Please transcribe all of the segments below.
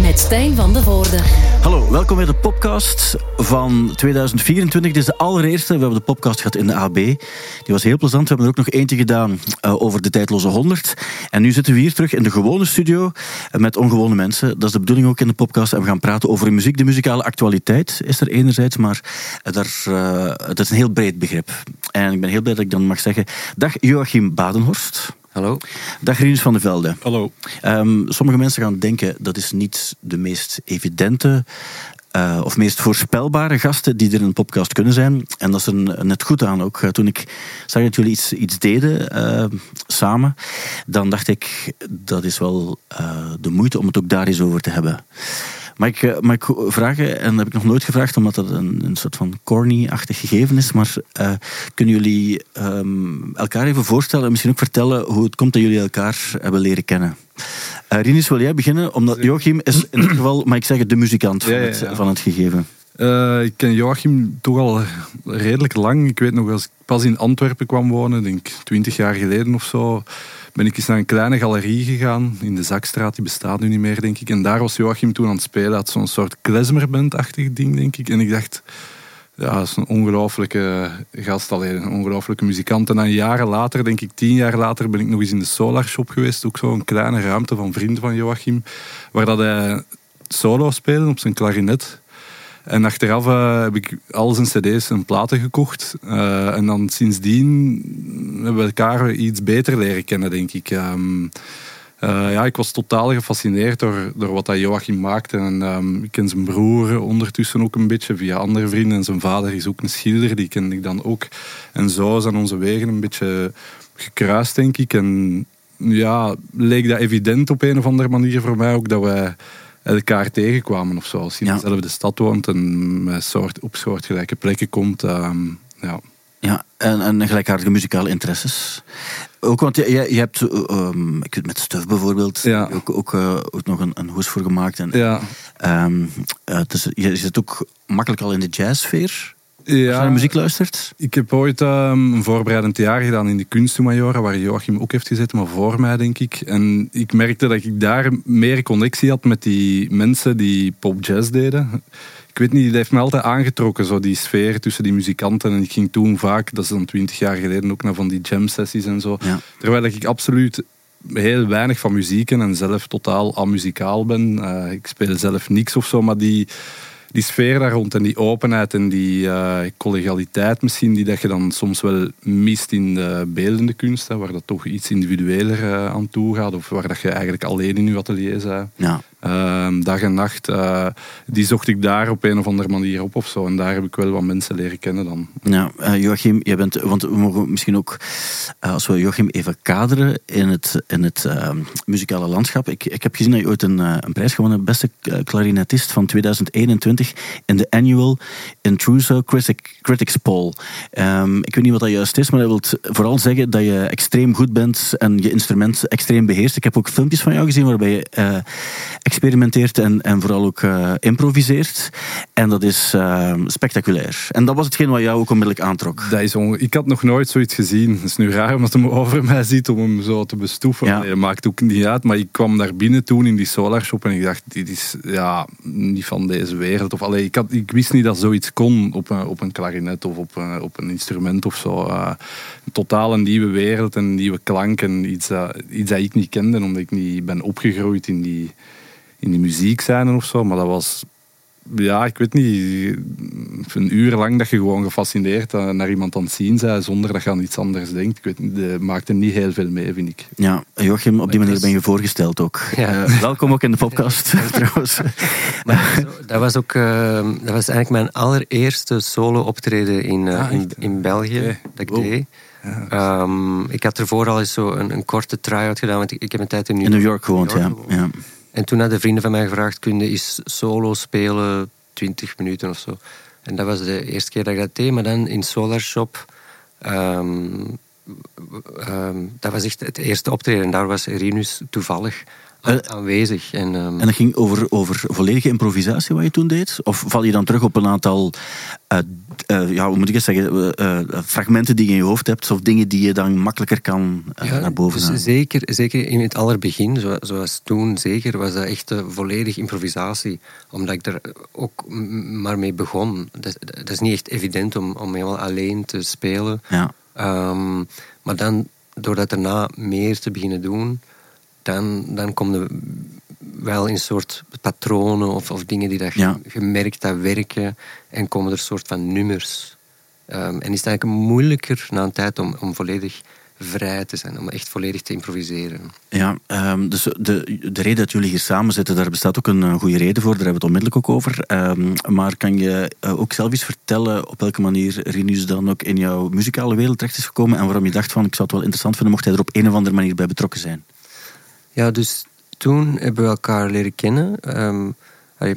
Met Stijn van de Voorde. Hallo, welkom bij de podcast van 2024. Dit is de allereerste. We hebben de podcast gehad in de AB. Die was heel plezant. We hebben er ook nog eentje gedaan uh, over de tijdloze 100. En nu zitten we hier terug in de gewone studio met ongewone mensen. Dat is de bedoeling ook in de podcast. En we gaan praten over muziek. De muzikale actualiteit is er enerzijds, maar daar, uh, het is een heel breed begrip. En ik ben heel blij dat ik dan mag zeggen... Dag Joachim Badenhorst. Hallo. Dag Rinus van der Velde. Hallo. Um, sommige mensen gaan denken dat is niet de meest evidente uh, of meest voorspelbare gasten die er in een podcast kunnen zijn. En dat is er net goed aan ook. Toen ik zag dat jullie iets, iets deden uh, samen, dan dacht ik dat is wel uh, de moeite om het ook daar eens over te hebben. Mag ik, mag ik vragen, en dat heb ik nog nooit gevraagd, omdat dat een, een soort van corny-achtig gegeven is, maar uh, kunnen jullie um, elkaar even voorstellen en misschien ook vertellen hoe het komt dat jullie elkaar hebben leren kennen? Uh, Rinus, wil jij beginnen? Omdat Joachim is in dit geval, mag ik zeggen, de muzikant van. Het, van het gegeven. Uh, ik ken Joachim toch al redelijk lang. Ik weet nog, als ik pas in Antwerpen kwam wonen, denk twintig jaar geleden of zo, ben ik eens naar een kleine galerie gegaan in de Zakstraat. Die bestaat nu niet meer, denk ik. En daar was Joachim toen aan het spelen. had zo'n soort klezmerband-achtig ding, denk ik. En ik dacht, ja, dat is een ongelooflijke gast alleen. Een ongelooflijke muzikant. En dan jaren later, denk ik tien jaar later, ben ik nog eens in de Solar Shop geweest. Ook zo'n kleine ruimte van vrienden van Joachim. Waar dat hij solo speelde op zijn klarinet. En achteraf uh, heb ik al zijn cd's en platen gekocht. Uh, en dan sindsdien hebben we elkaar iets beter leren kennen, denk ik. Um, uh, ja, ik was totaal gefascineerd door, door wat dat Joachim maakte. En um, ik ken zijn broer ondertussen ook een beetje via andere vrienden. En zijn vader is ook een schilder, die kende ik dan ook. En zo zijn onze wegen een beetje gekruist, denk ik. En ja, leek dat evident op een of andere manier voor mij ook dat wij elkaar tegenkwamen of zo. Als je ja. in dezelfde stad woont en met soort, op soortgelijke plekken komt. Um, ja. Ja, en, en gelijkaardige muzikale interesses. Ook, want je, je, je hebt um, ik weet, met Stuf bijvoorbeeld ja. ook, ook, uh, ook nog een, een hoes voor gemaakt. En, ja. um, uh, dus je zit ook makkelijk al in de jazzsfeer. Ja, als je naar muziek luistert? Ik heb ooit um, een voorbereidend jaar gedaan in de Kunstmajora, waar Joachim ook heeft gezeten, maar voor mij denk ik. En ik merkte dat ik daar meer connectie had met die mensen die pop-jazz deden. Ik weet niet, dat heeft me altijd aangetrokken, zo die sfeer tussen die muzikanten. En ik ging toen vaak, dat is dan twintig jaar geleden, ook naar van die jam-sessies en zo. Ja. Terwijl ik absoluut heel weinig van muziek en zelf totaal amuzikaal ben. Uh, ik speel zelf niks of zo, maar die die sfeer daar rond en die openheid en die uh, collegialiteit misschien, die dat je dan soms wel mist in de beeldende kunst, waar dat toch iets individueler uh, aan toe gaat, of waar dat je eigenlijk alleen in je atelier bent. Ja. Uh, dag en nacht, uh, die zocht ik daar op een of andere manier op of zo. En daar heb ik wel wat mensen leren kennen dan. Ja, Joachim, jij bent, want we mogen misschien ook, als we Joachim even kaderen in het, in het muzikale landschap. Ik, ik heb gezien dat je ooit een, een prijs gewonnen, beste klarinetist van 2021 in de annual Intruso Critic, Critics Poll. Um, ik weet niet wat dat juist is, maar dat wil vooral zeggen dat je extreem goed bent en je instrument extreem beheerst. Ik heb ook filmpjes van jou gezien waarbij je experimenteert en, en vooral ook uh, improviseert. En dat is uh, spectaculair. En dat was hetgeen wat jou ook onmiddellijk aantrok. Dat is ik had nog nooit zoiets gezien. Het is nu raar omdat hem over mij ziet om hem zo te bestoeven. Ja. Nee, maakt ook niet uit. Maar ik kwam daar binnen toen in die Solar Shop en ik dacht, dit is ja, niet van deze wereld. Of, allee, ik, had, ik wist niet dat zoiets kon op een, op een klarinet of op een, op een instrument of zo. Uh, totaal een nieuwe wereld, een nieuwe klank en iets, iets dat ik niet kende omdat ik niet ben opgegroeid in die, in die muziekscène of zo. Maar dat was, ja, ik weet niet, een uur lang dat je gewoon gefascineerd naar iemand aan het zien bent zonder dat je aan iets anders denkt. Ik weet niet, dat maakte niet heel veel mee, vind ik. Ja, Joachim, op die manier ben je voorgesteld ook. Ja. Uh, welkom ook in de podcast, trouwens. Maar dat was ook, uh, dat was eigenlijk mijn allereerste solo optreden in, uh, Ah, in, België, dat ik Wow. deed. Ja, Um, ik had ervoor al eens zo een, een korte try-out gedaan, want ik, ik heb een tijd in New, In New York gewoond, ja. gewoond. ja. En toen hadden vrienden van mij gevraagd, kun je solo spelen, 20 minuten of zo. En dat was de eerste keer dat ik dat deed, maar dan in Solar Shop. ehm, ehm, dat was echt het eerste optreden. En daar was Rinus toevallig aanwezig. En, ehm, En dat ging over, over volledige improvisatie wat je toen deed? Of val je dan terug op een aantal, eh, eh, ja, hoe moet ik het zeggen, eh, eh, fragmenten die je in je hoofd hebt, of dingen die je dan makkelijker kan eh, Ja, naar boven dus halen? zeker, zeker in het allerbegin, zo- zoals toen, zeker, was dat echt uh, volledig improvisatie. Omdat ik er ook maar mee begon. Dat, dat is niet echt evident om, om helemaal alleen te spelen. Ja. Ehm, maar dan, door dat daarna meer te beginnen doen, dan, dan kom je wel in soort patronen of, of dingen die dat Ja. gemerkt dat werken en komen er soort van nummers. Ehm, en is het eigenlijk moeilijker na een tijd om, om volledig vrij te zijn, om echt volledig te improviseren. Ja, ehm, dus de, de reden dat jullie hier samen zitten, daar bestaat ook een, goede reden voor. Daar hebben we het onmiddellijk ook over. Ehm, maar kan je eh, ook zelf eens vertellen op welke manier Rinus dan ook in jouw muzikale wereld terecht is gekomen en waarom je dacht van ik zou het wel interessant vinden mocht hij er op een of andere manier bij betrokken zijn? Ja, dus toen hebben we elkaar leren kennen. Allee,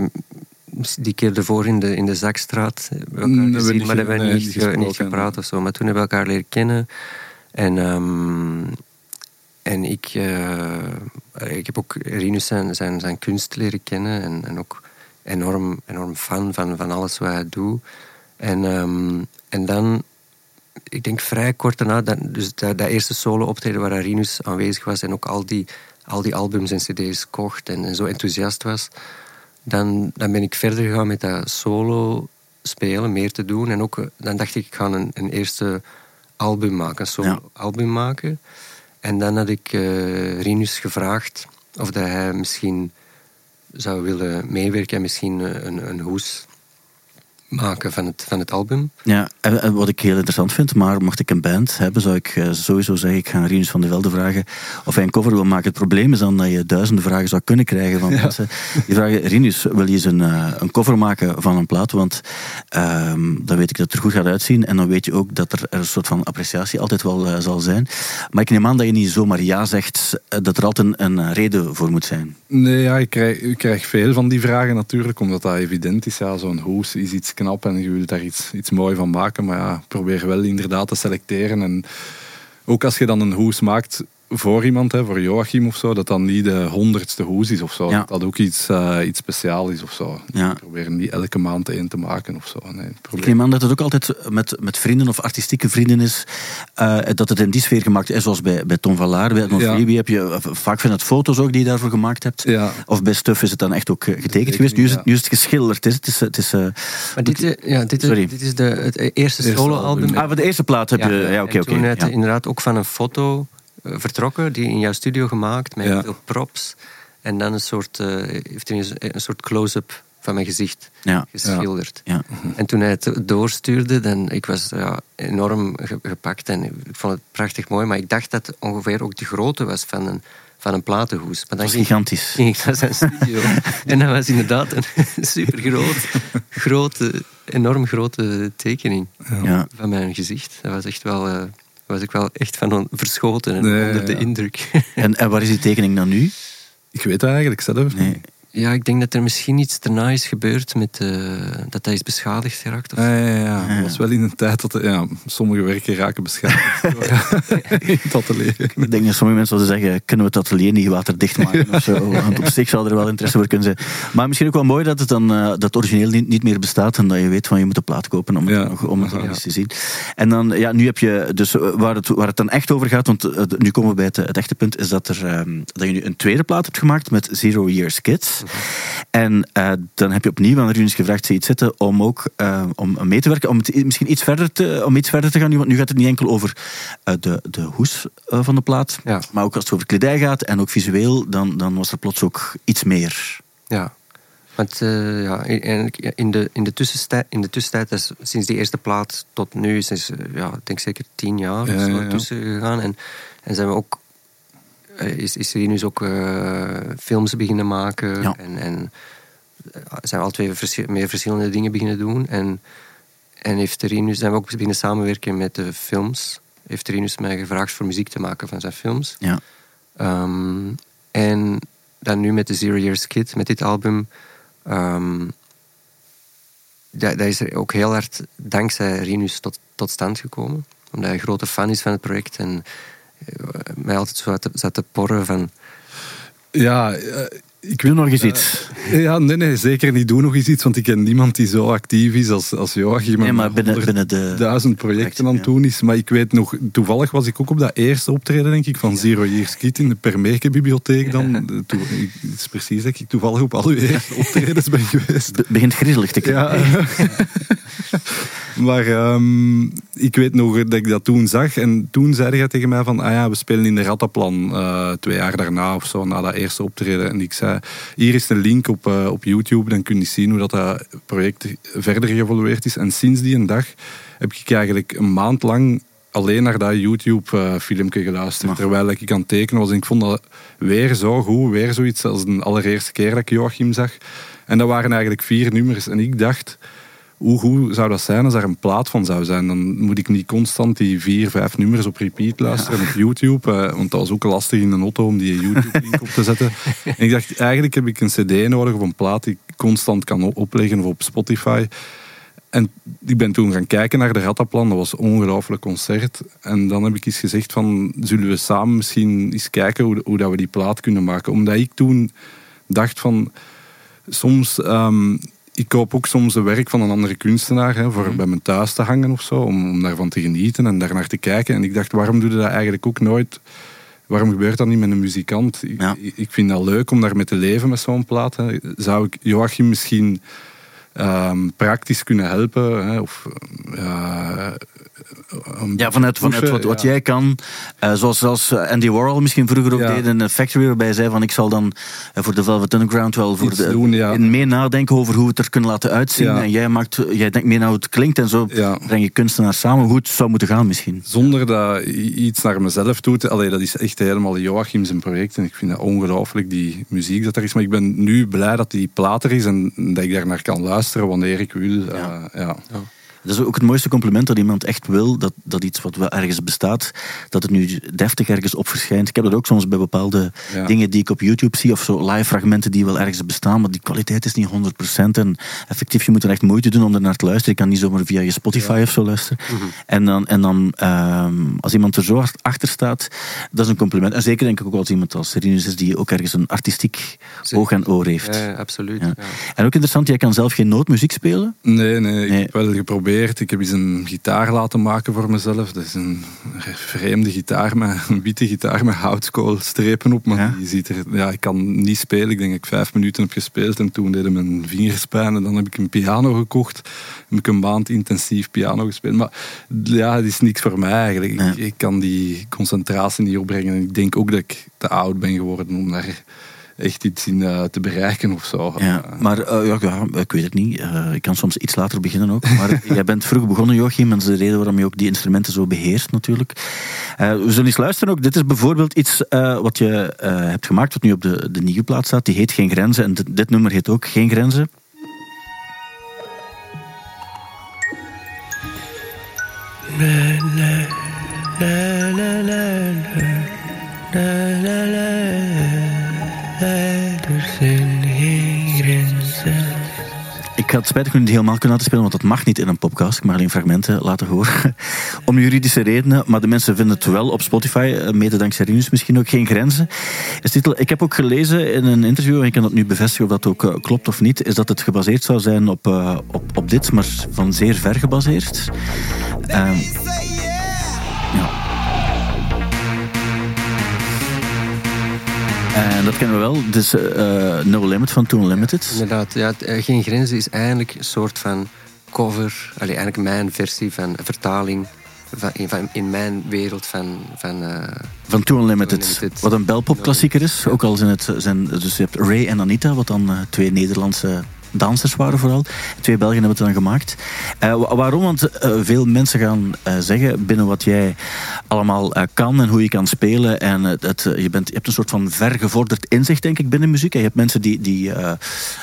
die keer ervoor in de, in de Zakstraat hebben we elkaar Mm, we gezien, niet maar hebben we niet, gepraat of zo. Maar toen hebben we elkaar leren kennen. En, ehm, en ik, eh, ik heb ook Rinus zijn, zijn, zijn kunst leren kennen. En, en ook enorm, enorm fan van, van alles wat hij doet. En, ehm, en dan, ik denk vrij kort daarna, dat, dus dat, dat eerste solo optreden waar Rinus aanwezig was en ook al die, al die albums en cd's kocht en, en zo enthousiast was, dan, dan ben ik verder gegaan met dat solo spelen, meer te doen. En ook, eh, dan dacht ik, ik ga een, een eerste album maken, een solo Ja. album maken. En dan had ik eh Rinus gevraagd of dat hij misschien zou willen meewerken en misschien eh, een, een hoes maken van het, van het album. Ja, en, en wat ik heel interessant vind, maar mocht ik een band hebben, zou ik eh, sowieso zeggen, ik ga Rinus van der Velde vragen of hij een cover wil maken. Het probleem is dan dat je duizenden vragen zou kunnen krijgen van mensen. Die vragen, Rinus, wil je eens een, eh, een cover maken van een plaat? Want ehm, dan weet ik dat het er goed gaat uitzien en dan weet je ook dat er een soort van appreciatie altijd wel eh, zal zijn. Maar ik neem aan dat je niet zomaar ja zegt, dat er altijd een, een reden voor moet zijn. Nee, ja, ik krijg, ik krijg veel van die vragen natuurlijk, omdat dat evident is. Ja, Zo'n hoes is iets knap en je wilt daar iets, iets mooi van maken. Maar ja, probeer wel inderdaad te selecteren. En ook als je dan een hoes maakt voor iemand, hè, voor Joachim of zo, dat dan niet de honderdste hoes is of zo. Ja. Dat dat ook iets, eh, iets speciaals is of zo. Ja. Probeer niet elke maand één te maken of zo. Nee, Ik neem aan dat het ook altijd met, met vrienden of artistieke vrienden is, eh, dat het in die sfeer gemaakt is, zoals bij, bij Tom Vallaar, bij Edmond Ja. Freebie heb je eh, vaak van het foto's ook die je daarvoor gemaakt hebt. Ja. Of bij Stuff is het dan echt ook getekend Tekening, geweest. Nu is, het, nu is het geschilderd. Het is, het is, het is, eh, Maar dit, ja, dit, Sorry. is, dit is de, het eerste solo-album. album, ah, de eerste plaat heb je... Ja, oké, en oké. inderdaad ook van een foto vertrokken, die in jouw studio gemaakt, met Ja. veel props. En dan een soort, eh, heeft hij een, een soort close-up van mijn gezicht Ja. geschilderd. Ja. En toen hij het doorstuurde, dan, ik was ja, enorm ge- gepakt en ik vond het prachtig mooi. Maar ik dacht dat het ongeveer ook de grootte was van een, van een platenhoes. Maar dan Dat ging, gigantisch. ging ik naar zijn studio. en dat was inderdaad een supergroot, grote, enorm grote tekening Ja. van mijn gezicht. Dat was echt wel, eh, was ik wel echt van verschoten en Nee, onder de ja. indruk. En, en waar is die tekening dan nu? Ik weet dat eigenlijk zelf. Nee. Ja, ik denk dat er misschien iets daarna is gebeurd met eh, dat hij is beschadigd geraakt. Of Ja, ja, ja. Het was wel in een tijd dat ja, sommige werken raken beschadigd. in het atelier. Ik denk dat sommige mensen zouden zeggen, kunnen we het atelier niet waterdicht maken of zo? Want op zich zou er wel interesse voor kunnen zijn. Maar misschien ook wel mooi dat het dan eh, dat het origineel niet, niet meer bestaat en dat je weet van je moet de plaat kopen om het, Ja. nog, om het nog eens te zien. En dan, ja, nu heb je, dus eh, waar het, waar het dan echt over gaat, want nu komen we bij het, het echte punt, is dat, er, ehm, dat je nu een tweede plaat hebt gemaakt met Zero Years Kids. En eh, dan heb je opnieuw aan Runes gevraagd, zie je het zitten, om ook eh, om mee te werken, om het misschien iets verder te, om iets verder te gaan nu, want nu gaat het niet enkel over eh, de, de hoes van de plaat, Ja. maar ook als het over kledij gaat en ook visueel, dan, dan was er plots ook iets meer. Ja. Want ja, in, de, in, de tussentijd, in de tussentijd, is sinds die eerste plaat tot nu, eh, ja, ik denk zeker tien jaar Ja, of zo ja, tussen gegaan. En, en zijn we ook, is, is Rinus ook eh, films beginnen maken. Ja. En, en eh, zijn we al twee verschi- meer verschillende dingen beginnen doen. En, en heeft Rinus, zijn we ook beginnen samenwerken met de films. Heeft Rinus mij gevraagd voor muziek te maken van zijn films. Ja. Ehm, en dan nu met de Zero Years Kid, met dit album. ehm, dat, dat is er ook heel hard dankzij Rinus tot, tot stand gekomen. omdat hij een grote fan is van het project. En eh, mij altijd zo zat te, te porren van... Ja, eh, ik wil nog eens iets. Uh, ja, nee, nee, zeker niet. Doe nog eens iets, want ik ken niemand die zo actief is als, als Joachim. Nee, maar binnen, binnen de... Duizend projecten aan het doen is. Maar ik weet nog, toevallig was ik ook op dat eerste optreden, denk ik, van Zero Years Kid in de Permeke bibliotheek dan. Ja. het is precies dat ik toevallig op al uw eerste optredens ben geweest. Het begint griezelig te krijgen. Ja. maar um, ik weet nog dat ik dat toen zag. En toen zei hij tegen mij van, ah ja, we spelen in de Rattaplan uh, twee jaar daarna of zo, na dat eerste optreden. En ik zei, hier is een link op, uh, op YouTube, dan kun je zien hoe dat, dat project verder geëvolueerd is. En sinds die een dag heb ik eigenlijk een maand lang alleen naar dat YouTube-filmpje geluisterd. Terwijl ik aan het tekenen was. En ik vond dat weer zo goed, weer zoiets als de allereerste keer dat ik Joachim zag. En dat waren eigenlijk vier nummers. En ik dacht, hoe goed zou dat zijn als er een plaat van zou zijn? Dan moet ik niet constant die vier, vijf nummers op repeat luisteren ja. op YouTube. Eh, want dat was ook lastig in een auto om die YouTube-link op te zetten. En ik dacht, eigenlijk heb ik een cd nodig of een plaat die ik constant kan opleggen of op Spotify. En ik ben toen gaan kijken naar de Rattaplan. Dat was een ongelooflijk concert. En dan heb ik eens gezegd van, zullen we samen misschien eens kijken hoe, hoe dat we die plaat kunnen maken. Omdat ik toen dacht van, soms... Um, ik koop ook soms het werk van een andere kunstenaar hè, voor mm. bij mijn thuis te hangen of zo, om, om daarvan te genieten en daarnaar te kijken. En ik dacht, waarom doe je dat eigenlijk ook nooit? Waarom gebeurt dat niet met een muzikant? Ja. Ik, ik, vind dat leuk om daarmee te leven met zo'n plaat. Hè. Zou ik Joachim misschien um, praktisch kunnen helpen? Hè, of, uh, ja, vanuit, vanuit wat, wat jij kan. Uh, zoals, zoals Andy Warhol misschien vroeger ook Ja. deed in een Factory, waarbij hij zei van ik zal dan uh, voor de Velvet Underground wel voor Iets de, doen, ja. in meer nadenken over hoe we het er kunnen laten uitzien. En jij, maakt, jij denkt meer naar hoe het klinkt en zo breng je kunstenaars samen. Hoe het zou moeten gaan misschien. Zonder dat iets naar mezelf doet. Allee, dat is echt helemaal Joachim zijn project. En ik vind dat ongelooflijk, die muziek dat er is. Maar ik ben nu blij dat die plaat er is en dat ik daar naar kan luisteren Vesterålen, det gikk ut. Ja. Dat is ook het mooiste compliment dat iemand echt wil, dat, dat iets wat wel ergens bestaat, dat het nu deftig ergens op verschijnt. Ik heb dat ook soms bij bepaalde Ja. dingen die ik op YouTube zie, of zo live fragmenten die wel ergens bestaan, maar die kwaliteit is niet 100%. En effectief, je moet er echt moeite doen om er naar te luisteren. Je kan niet zomaar via je Spotify of zo luisteren. En dan, en dan ehm, als iemand er zo hard achter staat, dat is een compliment. En zeker denk ik ook als iemand als Rinus is, die ook ergens een artistiek Zeker. oog en oor heeft. Ja, absoluut. Ja. Ja. En ook interessant, jij kan zelf geen nootmuziek spelen. Nee, nee, ik Nee. heb wel geprobeerd. Ik heb eens een gitaar laten maken voor mezelf. Dat is een vreemde gitaar, met, een witte gitaar met houtskoolstrepen op. Maar Ja? die ziet er, ja, ik kan niet spelen. Ik denk dat ik vijf minuten heb gespeeld en toen deden mijn vingers pijn. En dan heb ik een piano gekocht. Heb ik een maand intensief piano gespeeld. Maar ja, het is niks voor mij eigenlijk. Ik- kan die concentratie niet opbrengen. En ik denk ook dat ik te oud ben geworden om daar echt iets in eh, te bereiken of zo. Ja, maar eh, ja, ja, ik weet het niet. Eh, ik kan soms iets later beginnen ook. Maar jij bent vroeg begonnen, Joachim. En dat is de reden waarom je ook die instrumenten zo beheerst, natuurlijk. Eh, we zullen eens luisteren ook. Dit is bijvoorbeeld iets eh, wat je eh, hebt gemaakt, wat nu op de, de nieuwe plaat staat. Die heet Geen Grenzen. En dit, dit nummer heet ook Geen Grenzen. Ik ga het spijtig genoeg niet helemaal kunnen laten spelen, want dat mag niet in een podcast. Ik mag alleen fragmenten laten horen. Om juridische redenen. Maar de mensen vinden het wel op Spotify, eh, mede dankzij Rinus misschien ook geen grenzen. Ik heb ook gelezen in een interview, en ik kan dat nu bevestigen of dat ook eh, klopt of niet, is dat het gebaseerd zou zijn op, eh, op, op dit, maar van zeer ver gebaseerd. Ehm, En dat kennen we wel. Dus eh, No Limit van Toon Limited. Inderdaad, ja, eh, Geen Grenzen is eigenlijk een soort van cover. Allee, eigenlijk mijn versie van vertaling van, in, van, in mijn wereld van... van eh, Van Toon Unlimited, wat een belpop-klassieker is. Ook al zijn het zijn, dus je hebt Ray en Anita, wat dan eh, twee Nederlandse dansers waren vooral. Twee Belgen hebben het dan gemaakt. Eh, wa- waarom? Want eh, veel mensen gaan eh, zeggen binnen wat jij allemaal kan en hoe je kan spelen. En het, je, bent, je hebt een soort van vergevorderd inzicht, denk ik, binnen muziek. En je hebt mensen die, die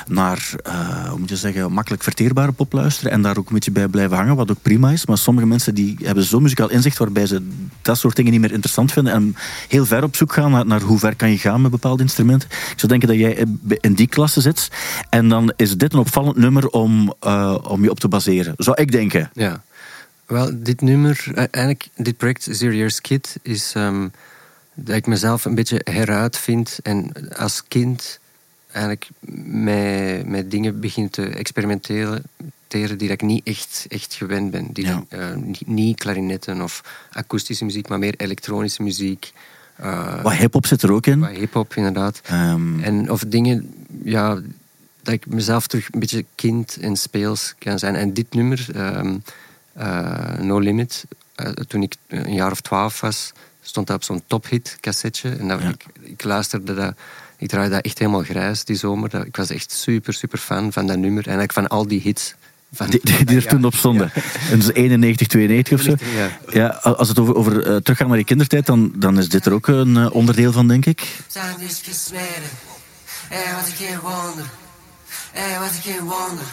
naar, hoe moet je zeggen, makkelijk verteerbare pop luisteren en daar ook een beetje bij blijven hangen, wat ook prima is. Maar sommige mensen die hebben zo'n muzikaal inzicht waarbij ze dat soort dingen niet meer interessant vinden en heel ver op zoek gaan naar, naar hoe ver kan je gaan met bepaalde instrumenten. Ik zou denken dat jij in die klasse zit. En dan is dit een opvallend nummer om, eh, om je op te baseren. Zou ik denken. ja. Wel, dit nummer, eh, eigenlijk, dit project Zero Years Kid is ehm, dat ik mezelf een beetje heruitvind en als kind eigenlijk met, met dingen begin te experimenteren die ik niet echt, echt gewend ben. Die Ja. eh, niet, niet klarinetten of akoestische muziek, maar meer elektronische muziek. Wat hip-hop zit er ook in. wat hip-hop inderdaad. Ehm, En of dingen, ja, dat ik mezelf terug een beetje kind en speels kan zijn. En dit nummer, ehm, eh, No Limit, eh, toen ik een jaar of twaalf was, stond dat op zo'n tophit cassetje. En dat, Ja. ik, ik luisterde dat, ik draaide dat echt helemaal grijs die zomer. Dat, ik was echt super, super fan van dat nummer. En van al die hits. Van, die, die, die er Ja, toen op stonden. En dus 91, 92 of zo. Ja. Ja, als het over, over eh, teruggaan naar je kindertijd, dan, dan is dit er ook een onderdeel van, denk ik. Zijn dus gesmeden. Hé, wat ik geen wonder. Wat ik geen wonder.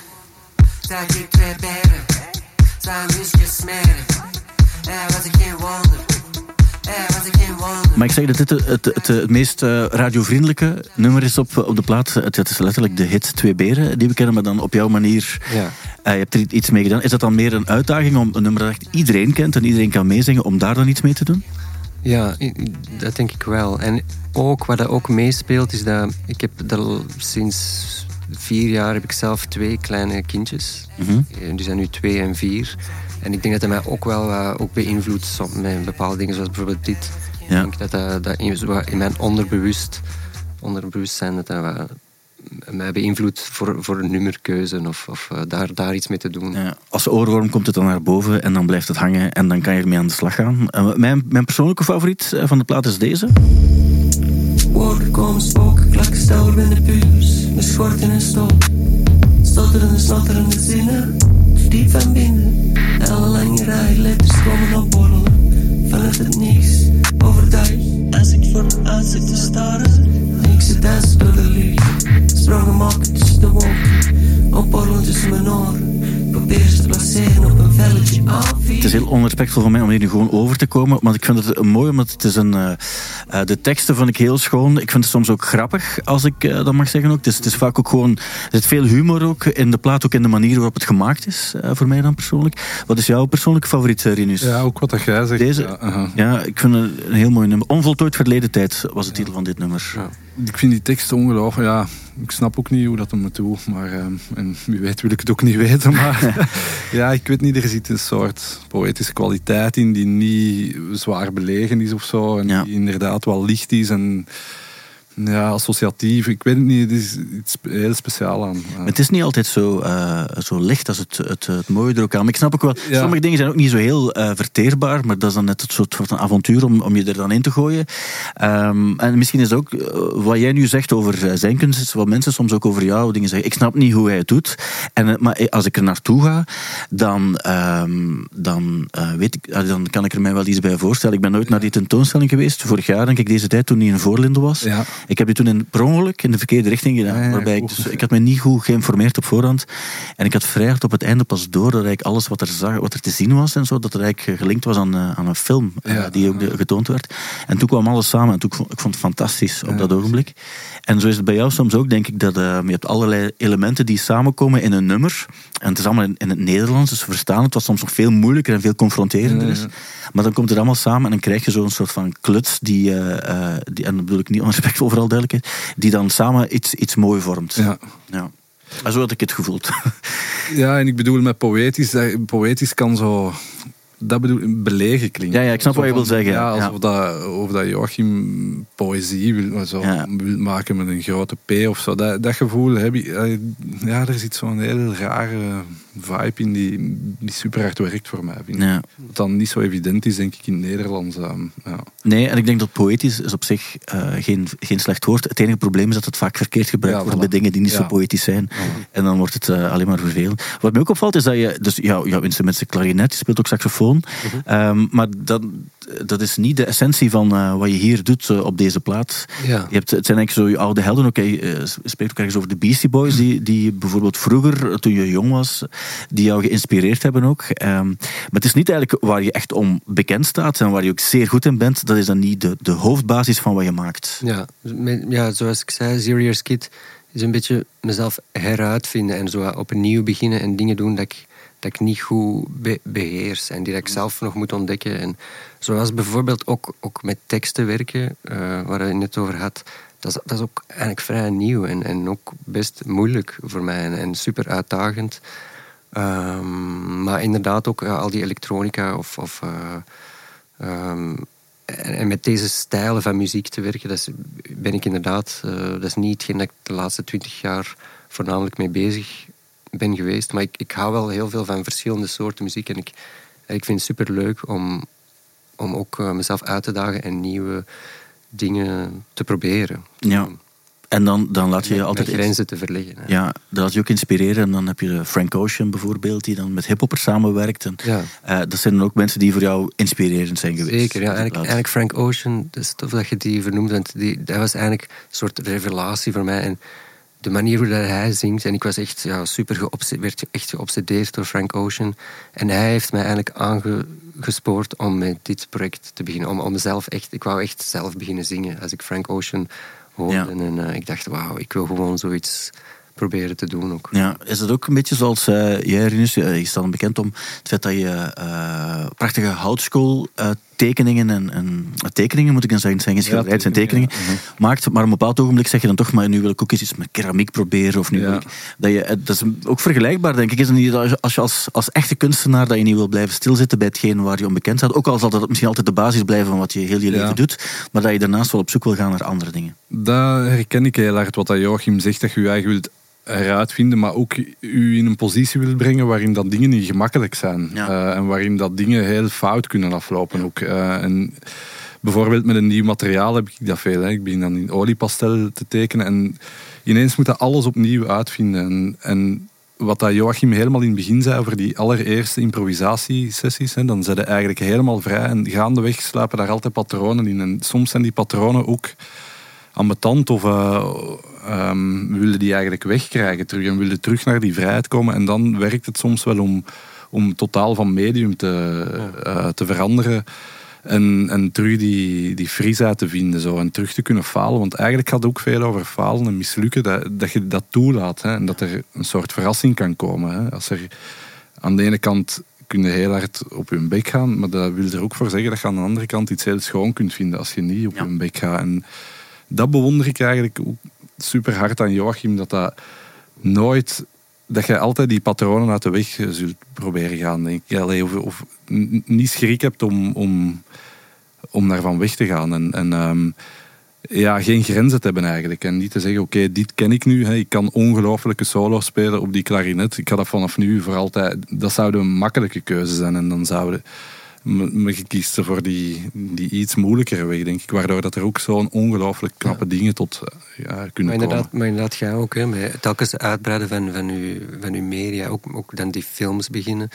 Zijn die twee beren. Zijn dus gesmeden. Hé, wat ik geen wonder. Hé, wat ik geen wonder. Maar ik zeg dat dit het, het, het, het meest eh, radiovriendelijke nummer is op, op de plaat. Het, het is letterlijk de hit Twee Beren die we kennen, maar dan op jouw manier. Ja. eh, je hebt er iets mee gedaan. Is dat dan meer een uitdaging om een nummer dat echt iedereen kent en iedereen kan meezingen, om daar dan iets mee te doen? Ja, dat denk ik wel. En ook wat dat ook meespeelt is dat ik heb dat al sinds vier jaar heb ik zelf twee kleine kindjes. Mhm. Eh, Die zijn nu twee en vier. En ik denk dat dat mij ook wel eh, ook beïnvloedt met bepaalde dingen zoals bijvoorbeeld dit. Ja. Ik denk dat dat, dat in, mijn onderbewust, onderbewustzijn dat dat mij beïnvloedt voor, voor een nummerkeuze of, of eh, daar, daar iets mee te doen. Ja, als oorworm komt het dan naar boven en dan blijft het hangen en dan kan je ermee aan de slag gaan. Eh, mijn, mijn persoonlijke favoriet eh, van de plaat is deze. Woorden komen spoken, klakken stel in de pubers. Mijn schort in een stop. Stotterende, snotterende zinnen. Diep van binnen. Alle lange rij letters komen opborrelen. Vanuit het niks, overdag. Als ik voor mijn uitzicht te staren. Niks het dansen door de lucht. Maken tussen de wolken. Mijn. Probeer ze te placeren op een velletje Het is heel onrespectvol van mij om hier nu gewoon over te komen, maar ik vind het mooi omdat het is een... eh, eh, de teksten vind ik heel schoon. Ik vind het soms ook grappig, als ik eh, dat mag zeggen ook. Het is, het is vaak ook gewoon... Er zit veel humor ook in de plaat, ook in de manier waarop het gemaakt is, eh, voor mij dan persoonlijk. Wat is jouw persoonlijke favoriet, Rinus? Ja, ook wat dat jij zegt. Deze? Ja, ik vind het een heel mooi nummer. Onvoltooid verleden tijd was de titel van dit nummer. Ja. Ik vind die tekst ongelooflijk. Ja, ik snap ook niet hoe dat hem het doet. Maar, ehm, en wie weet wil ik het ook niet weten. Maar ja, ik weet niet. Er zit een soort poëtische kwaliteit in die niet zwaar belegen is of zo. En Ja. die inderdaad wel licht is en ja, associatief. Ik weet het niet. Het is iets heel speciaals aan. Het is niet altijd zo, eh, zo licht als het, het, het mooie er ook aan. Maar ik snap ook wel, Ja. sommige dingen zijn ook niet zo heel eh, verteerbaar, maar dat is dan net het soort van avontuur om, om je er dan in te gooien. Ehm, en misschien is ook eh, wat jij nu zegt over zijn kunst, is wat mensen soms ook over jou dingen zeggen. Ik snap niet hoe hij het doet. En, maar als ik er naartoe ga, dan, ehm, dan, weet ik, ah, dan kan ik er mij wel iets bij voorstellen. Ik ben nooit naar die tentoonstelling geweest. Vorig jaar, denk ik, deze tijd, toen hij in Voorlinden was. Ja. Ik heb die toen in, per ongeluk in de verkeerde richting gedaan. Ah, ja, waarbij ik, dus, ik had me niet goed geïnformeerd op voorhand. En ik had vrij hard op het einde pas door dat eigenlijk alles wat er, zag, wat er te zien was en zo, dat er eigenlijk gelinkt was aan, eh, aan een film eh, Ja. die ook de- getoond werd. En toen kwam alles samen en toen, ik vond ik vond het fantastisch op dat ogenblik. En zo is het bij jou soms ook, denk ik, dat eh, je hebt allerlei elementen die samenkomen in een nummer. En het is allemaal in, in het Nederlands, dus we verstaan het, wat soms nog veel moeilijker en veel confronterender is. Maar dan komt het allemaal samen en dan krijg je zo'n soort van kluts die, die en dat bedoel ik niet onrespectvol vooral duidelijkheid, die dan samen iets, iets mooi vormt. Ja. Ja. En zo had ik het gevoeld. ja, en ik bedoel met poëtisch. dat- Poëtisch kan zo. Dat bedoel belegen klinken. Ja, ja, ik snap wat je wil zeggen, Ja, alsof, Dat, of dat Joachim poëzie wil, zo wil maken met een grote P of zo. Dat, dat gevoel heb ik. eh, Ja, er zit zo'n hele rare vibe in die, die super hard werkt voor mij. Vind ik. Wat dan niet zo evident is, denk ik, in ehm, ja. Nee, en ik denk dat poëtisch is op zich eh, geen, geen slecht woord. Het enige probleem is dat het vaak verkeerd gebruikt Ja, wordt bij dingen die niet zo poëtisch zijn. En dan wordt het eh, alleen maar vervelend. Wat mij ook opvalt is dat je, dus jouw, jouw instrument is klarinet, je speelt ook saxofoon. Ehm, maar dat, dat is niet de essentie van eh, wat je hier doet eh, op deze plaat. Ja. Je hebt, het zijn eigenlijk zo je oude helden. Ook, je eh, spreekt ook ergens over de Beastie Boys, die, die bijvoorbeeld vroeger, toen je jong was, die jou geïnspireerd hebben ook. Ehm, maar het is niet eigenlijk waar je echt om bekend staat en waar je ook zeer goed in bent. Dat is dan niet de, de hoofdbasis van wat je maakt. Ja, ja, zoals ik zei, Years Kid is een beetje mezelf heruitvinden en zo opnieuw beginnen en dingen doen dat ik, dat ik niet goed be- beheers en die dat ik zelf nog moet ontdekken. En zoals bijvoorbeeld ook, ook met teksten werken, eh, waar je het net over had, dat is, dat is ook eigenlijk vrij nieuw en, en ook best moeilijk voor mij en, super uitdagend. Ehm, maar inderdaad ook ja, al die elektronica of, of eh, ehm, en, met deze stijlen van muziek te werken, dat is, ben ik inderdaad, eh, dat is niet hetgeen dat ik de laatste twintig jaar voornamelijk mee bezig ben geweest. Maar ik, ik hou wel heel veel van verschillende soorten muziek en ik, ik vind het super leuk om, om ook eh, mezelf uit te dagen en nieuwe dingen te proberen. Ja. En dan, dan laat je je altijd... met grenzen te verleggen. hè. Ja, dat laat je ook inspireren. En dan heb je Frank Ocean bijvoorbeeld, die dan met hiphoppers samenwerkt. En, Ja. eh, dat zijn dan ook mensen die voor jou inspirerend zijn geweest. Zeker, ja. Eigenlijk, Laat- eigenlijk Frank Ocean, is tof dat je die vernoemt, want die, dat was eigenlijk een soort revelatie voor mij. En de manier hoe dat hij zingt, en ik was echt ja, super geobse- werd echt geobsedeerd door Frank Ocean. En hij heeft mij eigenlijk aangespoord om met dit project te beginnen. Om, om zelf echt, ik wou echt zelf beginnen zingen als ik Frank Ocean hoorde. Ja. En eh, ik dacht, wauw, ik wil gewoon zoiets proberen te doen ook. Ja, is het ook een beetje zoals eh jij, Rinus, eh, je staat bekend om het feit dat je eh, prachtige houtskool tekeningen en, en tekeningen, moet ik dan zeggen, het zijn geen schilderijen, zijn tekeningen, tekeningen, maakt. Maar op een bepaald ogenblik zeg je dan toch, maar nu wil ik ook eens iets met keramiek proberen. Of nu Ja. ik, dat, je, dat is ook vergelijkbaar, denk ik. Is het niet dat als- je als, als echte kunstenaar dat je niet wil blijven stilzitten bij hetgeen waar je onbekend staat, ook al zal dat misschien altijd de basis blijven van wat je heel je leven doet, maar dat je daarnaast wel op zoek wil gaan naar andere dingen. Dat herken ik heel hard, wat dat Joachim zegt, dat je je eigen wilt eruit vinden, maar ook u in een positie wilt brengen waarin dat dingen niet gemakkelijk zijn. Ja. Eh, en waarin dat dingen heel fout kunnen aflopen ook. Eh, en bijvoorbeeld met een nieuw materiaal heb ik dat veel. Hè. Ik begin dan in oliepastel te tekenen en ineens moet dat alles opnieuw uitvinden. En, en wat dat Joachim helemaal in het begin zei over die allereerste improvisatiesessies, hè, dan zijn ze eigenlijk helemaal vrij en gaandeweg sluipen daar altijd patronen in. En soms zijn die patronen ook ambetant of eh, ehm, willen die eigenlijk wegkrijgen terug en willen terug naar die vrijheid komen. En dan werkt het soms wel om, om totaal van medium te, eh, te veranderen. En, en terug die, die frisheid te vinden zo, en terug te kunnen falen. Want eigenlijk gaat het ook veel over falen en mislukken. Dat, dat je dat toelaat hè, en dat er een soort verrassing kan komen. Hè. Als er aan de ene kant kun je heel hard op je bek gaan, maar dat wil er ook voor zeggen dat je aan de andere kant iets heel schoon kunt vinden als je niet op Ja. je bek gaat. En dat bewonder ik eigenlijk super hard aan Joachim, dat dat nooit dat je altijd die patronen uit de weg eh, zult proberen gaan. Denk ik. Allee, of, of niet schrik hebt om, om, om daarvan weg te gaan. En, en ehm, ja, geen grenzen te hebben eigenlijk. En niet te zeggen, oké, dit ken ik nu. Hè. Ik kan ongelooflijke solo spelen op die klarinet. Ik ga dat vanaf nu voor altijd... Dat zou een makkelijke keuze zijn. En dan zouden... Maar je kiest voor die, die iets moeilijkere weg, denk ik. Waardoor dat er ook zo'n ongelooflijk knappe dingen tot ja, kunnen Maar komen. inderdaad, maar inderdaad, jij ook. Hè, met telkens uitbreiden van, van, uw, van uw media. Ook, ook dan die films beginnen.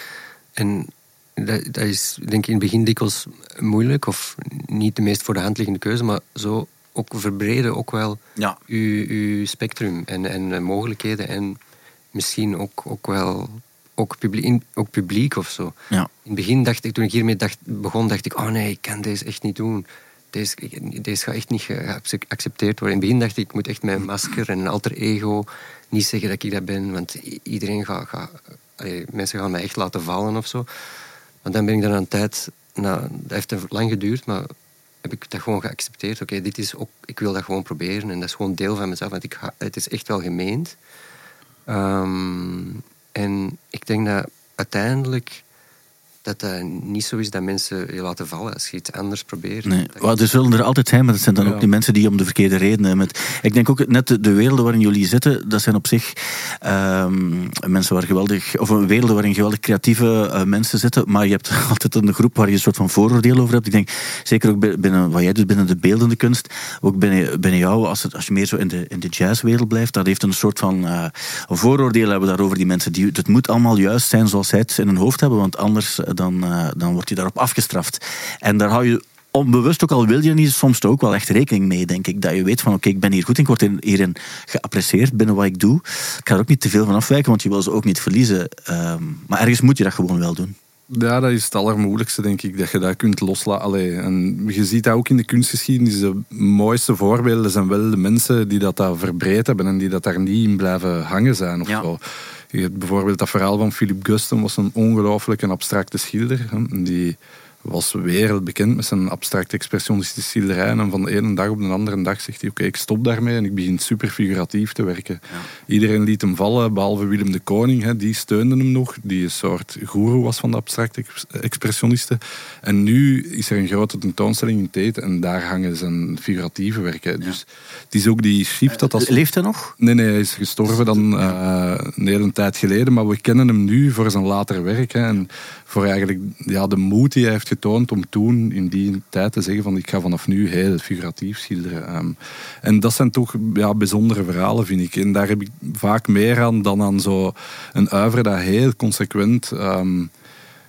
En dat, dat is denk ik in het begin dikwijls moeilijk. Of niet de meest voor de hand liggende keuze. Maar zo ook verbreden ook wel Ja. uw, uw spectrum en, en mogelijkheden. En misschien ook, ook wel ook publiek, in- ook publiek of zo. Ja. In het begin dacht ik, toen ik hiermee dacht, begon, dacht ik, oh nee, ik kan deze echt niet doen. Deze, deze gaat echt niet ge- geaccepteerd worden. In het begin dacht ik, ik moet echt mijn masker en een alter ego niet zeggen dat ik dat ben, want iedereen gaat, gaat allee, mensen gaan mij echt laten vallen of zo. Maar dan ben ik dan een tijd, nou, dat heeft lang geduurd, maar heb ik dat gewoon geaccepteerd. Oké, dit is ook, ik wil dat gewoon proberen en dat is gewoon deel van mezelf, want ik, het is echt wel gemeend. Ehm, en ik denk dat uiteindelijk dat dat niet zo is dat mensen je laten vallen als je iets anders probeert. Nee, Dat wel, er zullen er altijd zijn, maar dat zijn dan Ja. ook die mensen die om de verkeerde redenen. Met, ik denk ook net de, de werelden waarin jullie zitten, dat zijn op zich ehm, mensen waar geweldig, of een wereld waarin geweldig creatieve eh, mensen zitten, maar je hebt altijd een groep waar je een soort van vooroordeel over hebt. Ik denk zeker ook bi- binnen wat jij doet binnen de beeldende kunst, ook binnen, binnen jou, als, het, als je meer zo in de, in de jazzwereld blijft, dat heeft een soort van eh, een vooroordeel hebben daarover die mensen. Die, het moet allemaal juist zijn zoals zij het in hun hoofd hebben, want anders eh, dan, eh, dan wordt je daarop afgestraft. En daar hou je onbewust, ook al wil je niet, soms ook wel echt rekening mee, denk ik. Dat je weet van, oké, ik ben hier goed in, ik word hier- hierin geapprecieerd binnen wat ik doe. Ik ga er ook niet te veel van afwijken, want je wil ze ook niet verliezen. Ehm, maar ergens moet je dat gewoon wel doen. Ja, dat is het allermoeilijkste, denk ik, dat je dat kunt loslaten. En je ziet dat ook in de kunstgeschiedenis. De mooiste voorbeelden zijn wel de mensen die dat daar verbreed hebben en die dat daar niet in blijven hangen zijn. Of Ja. zo. Je hebt bijvoorbeeld dat verhaal van Philip Guston was een ongelooflijk een abstracte schilder. Die was wereldbekend met zijn abstract expressionistische schilderijen. En van de ene dag op de andere dag zegt hij: Oké, ik stop daarmee en ik begin super figuratief te werken. Iedereen liet hem vallen, behalve Willem de Koning. Hè, die steunde hem nog, die een soort goeroe was van de abstracte ex- expressionisten. En nu is er een grote tentoonstelling in Tate en daar hangen zijn figuratieve werken. Dus het is ook die shift dat als Leeft hij nog? Nee, nee, hij is gestorven dan eh, een hele tijd geleden. Maar we kennen hem nu voor zijn later werk. Hè, en voor eigenlijk ja, de moed die hij heeft getoond om toen in die tijd te zeggen van ik ga vanaf nu heel figuratief schilderen. Ehm, en dat zijn toch ja, bijzondere verhalen, vind ik. En daar heb ik vaak meer aan dan aan zo een uiver dat heel consequent... ehm,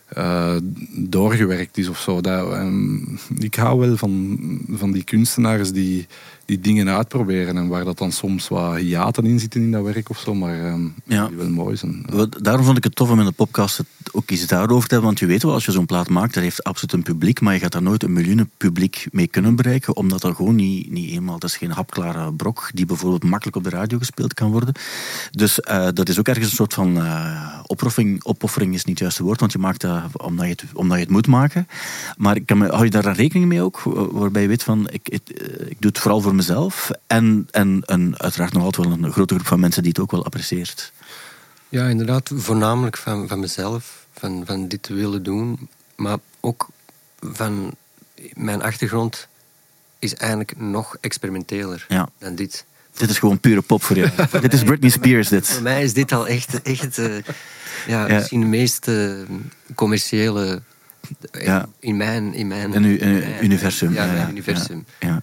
eh, doorgewerkt is of zo. Dat, ehm, ik hou wel van, van die kunstenaars die, die dingen uitproberen en waar dat dan soms wat hiaten in zitten in dat werk of zo, maar ehm, Ja. die wel mooi zijn. Daarom vond ik het tof om in de podcast het ook iets daarover te hebben. Want je weet wel, als je zo'n plaat maakt, dat heeft absoluut een publiek. Maar je gaat daar nooit een miljoenen publiek mee kunnen bereiken. Omdat dat gewoon niet, niet eenmaal... Dat is geen hapklare brok die bijvoorbeeld makkelijk op de radio gespeeld kan worden. Dus eh, dat is ook ergens een soort van eh, opoffering. Opoffering is niet het juiste woord, want je maakt dat omdat je het, omdat je het moet maken. Maar kan me, hou je daar dan rekening mee ook? Waarbij je weet van, ik, ik, eh, ik doe het vooral voor mezelf. En, en, en uiteraard nog altijd wel een grote groep van mensen die het ook wel apprecieert. Ja, inderdaad, voornamelijk van, van mezelf, van, van dit te willen doen. Maar ook van mijn achtergrond is eigenlijk nog experimenteler Ja. dan dit. Dit is gewoon pure pop voor jou. dit is Britney Spears, dit. Voor mij is dit al echt, echt eh, ja, Ja. misschien de meest eh, commerciële Ja. in mijn, in mijn, In uw- in uw mijn- universum, Ja, ja, mijn ja, universum. Ja,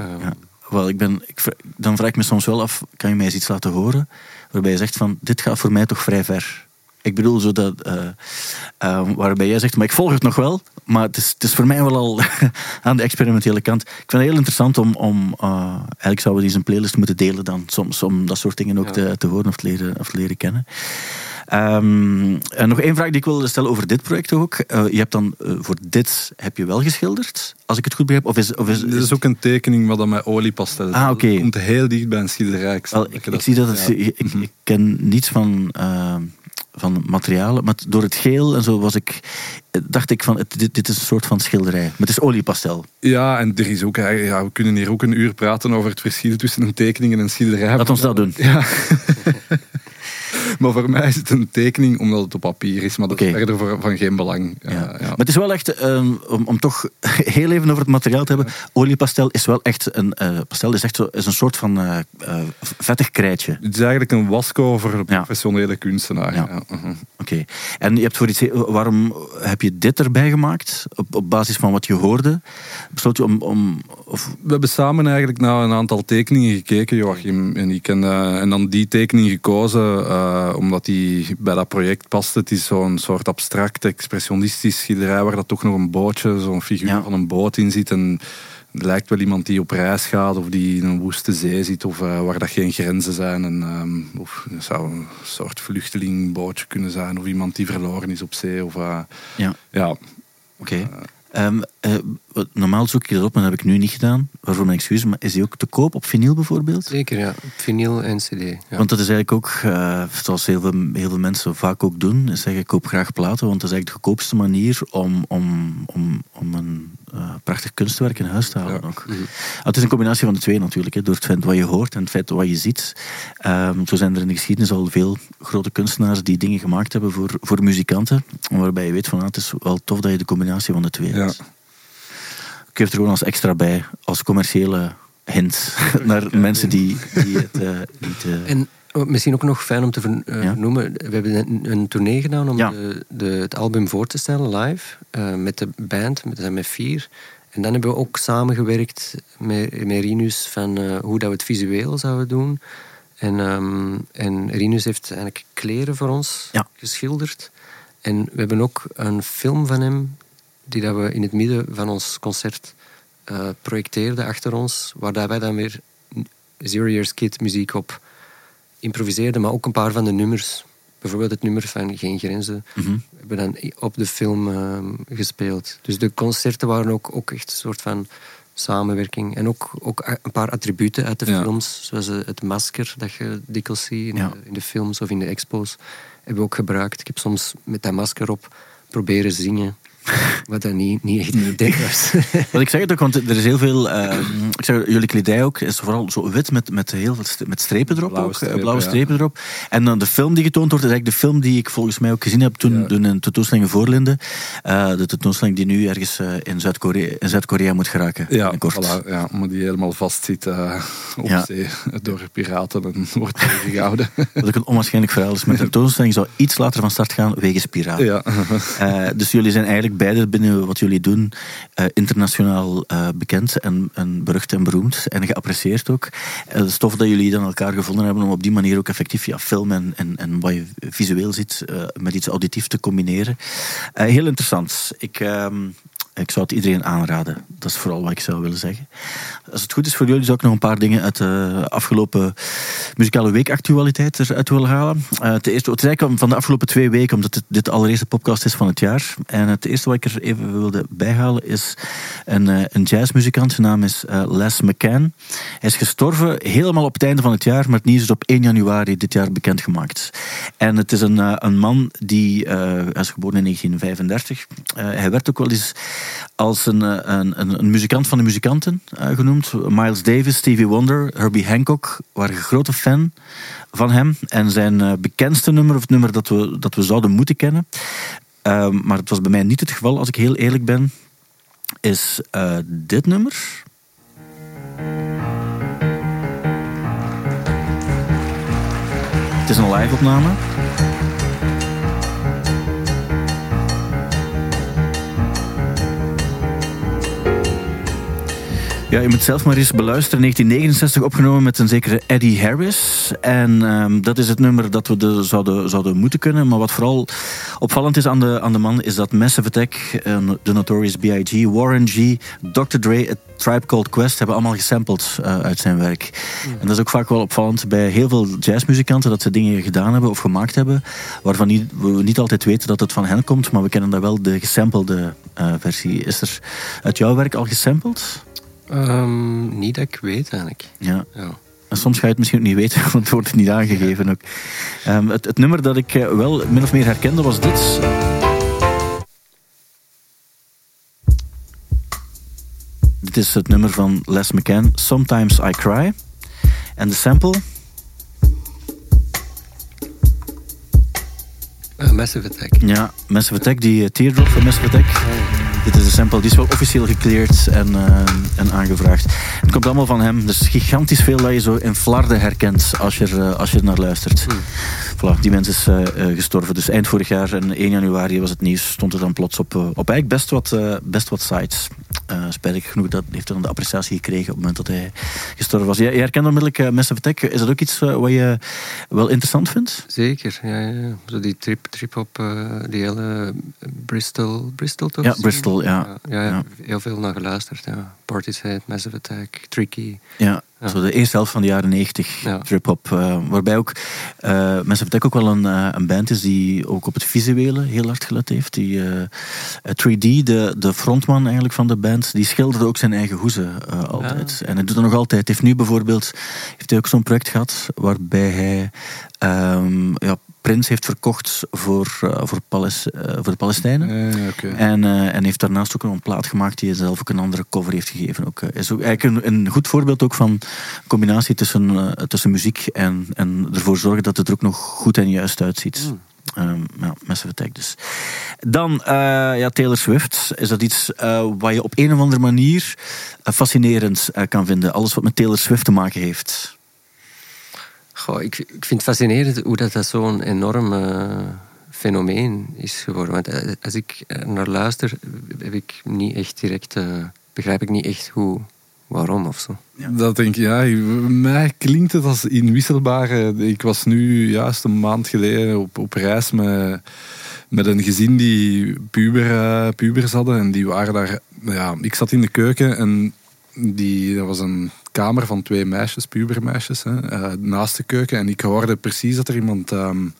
Ja. ehm, ja. Wel, ik ben, ik, dan vraag ik me soms wel af, kan je mij eens iets laten horen? Waarbij je zegt van, dit gaat voor mij toch vrij ver. Ik bedoel, zo dat, eh, eh, waarbij jij zegt, maar ik volg het nog wel, maar het is, het is voor mij wel al aan de experimentele kant. Ik vind het heel interessant om, om eh, eigenlijk zouden we die een playlist moeten delen dan, soms om dat soort dingen ook Ja. te, te horen of te leren, of te leren kennen. Ehm, en nog één vraag die ik wilde stellen over dit project ook. Eh, je hebt dan eh, voor dit heb je wel geschilderd, als ik het goed begrijp? Of is, of is, Dit is ook een tekening wat dan met oliepastel Ah, oké. Komt heel dicht bij een schilderij. Ik, Wel, zie dat het, ja. ik, ik ken niets van, eh, van materialen, maar door het geel en zo was ik, dacht ik van, het, dit, dit is een soort van schilderij. Maar het is oliepastel. Ja, en er is ook, ja, we kunnen hier ook een uur praten over het verschil tussen een tekening en een schilderij. Laat ons dat doen. Ja. maar voor mij is het een tekening omdat het op papier is, maar dat is verder voor, van geen belang. Ja. Maar het is wel echt, ehm, om, om toch heel even over het materiaal te hebben, oliepastel is wel echt een, eh, pastel is echt zo, is een soort van eh, vettig krijtje. Het is eigenlijk een wasco voor professionele kunstenaar. Mhm. Oké. En je hebt voor iets, waarom heb je dit erbij gemaakt? Op, op basis van wat je hoorde? Besloot je om, om of, We hebben samen eigenlijk naar een aantal tekeningen gekeken, Joachim en ik. En, en dan die tekening gekozen, eh, omdat die bij dat project past. Het is zo'n soort abstract, expressionistisch schilderij waar dat toch nog een bootje, zo'n figuur Ja. van een boot in zit. En het lijkt wel iemand die op reis gaat of die in een woeste zee zit of eh, waar dat geen grenzen zijn. En, ehm, of het zou een soort vluchtelingbootje kunnen zijn of iemand die verloren is op zee. Of, eh, ja. ja, Oké. Eh, wat- normaal zoek je dat op, maar dat heb ik nu niet gedaan. Waarvoor mijn excuus, maar is die ook te koop op vinyl bijvoorbeeld? Zeker, ja. Vinyl en cd. Ja. Want dat is eigenlijk ook, eh, zoals heel veel, heel veel mensen vaak ook doen, is zeggen ik koop graag platen, want dat is eigenlijk de goedkoopste manier om, om, om, om een eh, prachtig kunstwerk in huis te halen. Ja. Ook. Het is een combinatie van de twee natuurlijk, hè, door het feit wat je hoort en het feit wat je ziet. Ehm, zo zijn er in de geschiedenis al veel grote kunstenaars die dingen gemaakt hebben voor, voor muzikanten, waarbij je weet van ah, het is wel tof dat je de combinatie van de twee Ja. hebt. Ik geef er gewoon als extra bij, als commerciële hint naar mensen die, die het eh, niet... eh, En misschien ook nog fijn om te eh, Ja. noemen. We hebben een, een tournee gedaan om Ja. de, de, het album voor te stellen live. eh, met de band, met, zijn met vier. En dan hebben we ook samengewerkt met, met Rinus van eh, hoe dat we het visueel zouden doen. En, ehm, en Rinus heeft eigenlijk kleren voor ons Ja. geschilderd. En we hebben ook een film van hem, die dat we in het midden van ons concert projecteerden achter ons, waar dat wij dan weer Zero Years Kid muziek op improviseerden, maar ook een paar van de nummers. Bijvoorbeeld het nummer van Geen Grenzen mhm. hebben dan op de film ehm, gespeeld. Dus de concerten waren ook, ook echt een soort van samenwerking. En ook, ook een paar attributen uit de Ja. films, zoals eh, het masker dat je dikwijls ziet in, Ja. in de films of in de expos, hebben we ook gebruikt. Ik heb soms met dat masker op proberen zingen, wat dan niet, niet echt idee was. Want ik zeg het ook, want er is heel veel. eh, ik zeg, jullie kledij ook is vooral zo wit met, met heel veel st- met strepen erop. Blauwe ook, eh, strepen, blauwe ja. strepen erop. En dan de film die getoond wordt, is eigenlijk de film die ik volgens mij ook gezien heb toen, Ja. toen in tentoonstelling in Voorlinden. Eh, de tentoonstelling die nu ergens eh, in Zuid-Korea in Zuid-Korea moet geraken. Ja, voilà, ja, maar die helemaal vastzit eh op Ja. zee door piraten en wordt tegengehouden. Wat ook een onwaarschijnlijk verhaal is. Met de tentoonstelling zou iets later van start gaan wegens piraten. ja. Eh, dus jullie zijn eigenlijk beide binnen wat jullie doen eh, internationaal eh, bekend en, en berucht en beroemd en geapprecieerd ook. Eh, Het is tof dat jullie dan elkaar gevonden hebben om op die manier ook effectief ja, film en, en, en wat je visueel ziet met iets auditief te combineren. Heel interessant. Ik, ehm, ik zou het iedereen aanraden. Dat is vooral wat ik zou willen zeggen. Als het goed is voor jullie, zou ik nog een paar dingen uit de afgelopen muzikale weekactualiteit eruit willen halen. Eh, het, eerste, het eigenlijk van de afgelopen twee weken, omdat dit de allereerste podcast is van het jaar. En het eerste wat ik er even wilde bijhalen is een, eh, een jazzmuzikant. Zijn naam is eh, Les McCann. Hij is gestorven helemaal op het einde van het jaar, maar het nieuws is op 1 januari dit jaar bekendgemaakt. En het is een, eh, een man die, eh, hij is geboren in 1935. Eh, hij werd ook wel eens als een, eh, een, een, een muzikant van de muzikanten eh, genoemd. Miles Davis, Stevie Wonder, Herbie Hancock waren grote fan van hem. En zijn eh, bekendste nummer, of het nummer dat we, dat we zouden moeten kennen, ehm, maar het was bij mij niet het geval, als ik heel eerlijk ben, is dit nummer. Het is een live-opname. Ja, je moet zelf maar eens beluisteren. 1969 opgenomen met een zekere Eddie Harris. En ehm, dat is het nummer dat we de, zouden, zouden moeten kunnen. Maar wat vooral opvallend is aan de, aan de man, is dat Massive Attack, de Notorious B.I.G., Warren G., Dr. Dre, A Tribe Called Quest hebben allemaal gesampled eh, uit zijn werk. En dat is ook vaak wel opvallend bij heel veel jazzmuzikanten, dat ze dingen gedaan hebben of gemaakt hebben, waarvan niet, we niet altijd weten dat het van hen komt, maar we kennen dan wel de gesampelde eh, versie. Is er uit jouw werk al gesampled? Ehm, niet dat ik weet eigenlijk. Ja. Ja. En soms ga je het misschien ook niet weten, want het wordt niet aangegeven ook. Ehm, het, het nummer dat ik eh, wel min of meer herkende was dit. Dit is het nummer van Les McCann, Sometimes I Cry. En de sample, Eh, Massive Attack. ja, Massive Attack, die eh, teardrop van Massive Attack. Dit is een sample, die is wel officieel gecleared en, eh, en aangevraagd. Het komt allemaal van hem, dus gigantisch veel dat je zo in flarden herkent als je, eh, als je er naar luistert. Voilà, die mens is eh, eh, gestorven. Dus eind vorig jaar en 1 januari was het nieuws. Stond er dan plots op, eh, op eigenlijk best wat, best wat sites. Uh, spijtig genoeg dat heeft hij dan de appreciatie gekregen op het moment dat hij gestorven was. Jij, jij herkent onmiddellijk Massive Attack. Is dat ook iets wat je wel interessant vindt? Zeker, ja. ja. Zo die trip, trip op die hele Bristol, Bristol toch? Ja, Bristol, ja. Ja, ja, heel veel naar geluisterd. Ja. Portishead, Massive Attack, Tricky. Ja, ja. Zo de eerste helft van de jaren 90 ja. trip-hop. Uh, waarbij ook uh, Massive Attack ook wel een, uh, een band is die ook op het visuele heel hard gelet heeft. Die, 3D, de, de frontman eigenlijk van de band, die schilderde ook zijn eigen hoezen altijd. Ja. En hij doet dat nog altijd. Heeft nu bijvoorbeeld heeft hij ook zo'n project gehad waarbij hij um, ja, Prins heeft verkocht voor, uh, voor, uh, voor de Palestijnen. Okay. en, uh, en heeft daarnaast ook een plaat gemaakt die hij zelf ook een andere cover heeft gegeven. Ook, is ook eigenlijk een, een goed voorbeeld ook van combinatie tussen, tussen muziek en, en ervoor zorgen dat het er ook nog goed en juist uitziet. Mm. Um, ja, Massive Attack dus. Dan, uh, ja, Taylor Swift. Is dat iets uh, wat je op een of andere manier uh, fascinerend kan vinden? Alles wat met Taylor Swift te maken heeft. Goh, ik, ik vind het fascinerend hoe dat, dat zo'n enorm fenomeen is geworden. Want eh, als ik naar luister, heb ik niet echt direct, begrijp ik niet echt hoe, waarom of zo. Dat denk ik, ja. Mij klinkt het als inwisselbare. Ik was nu juist een maand geleden op, op reis met, met een gezin die puber, pubers hadden. En die waren daar... Ja, ik zat in de keuken en die, dat was een kamer van twee meisjes, pubermeisjes, hè, uh, naast de keuken. En ik hoorde precies dat er iemand... Um,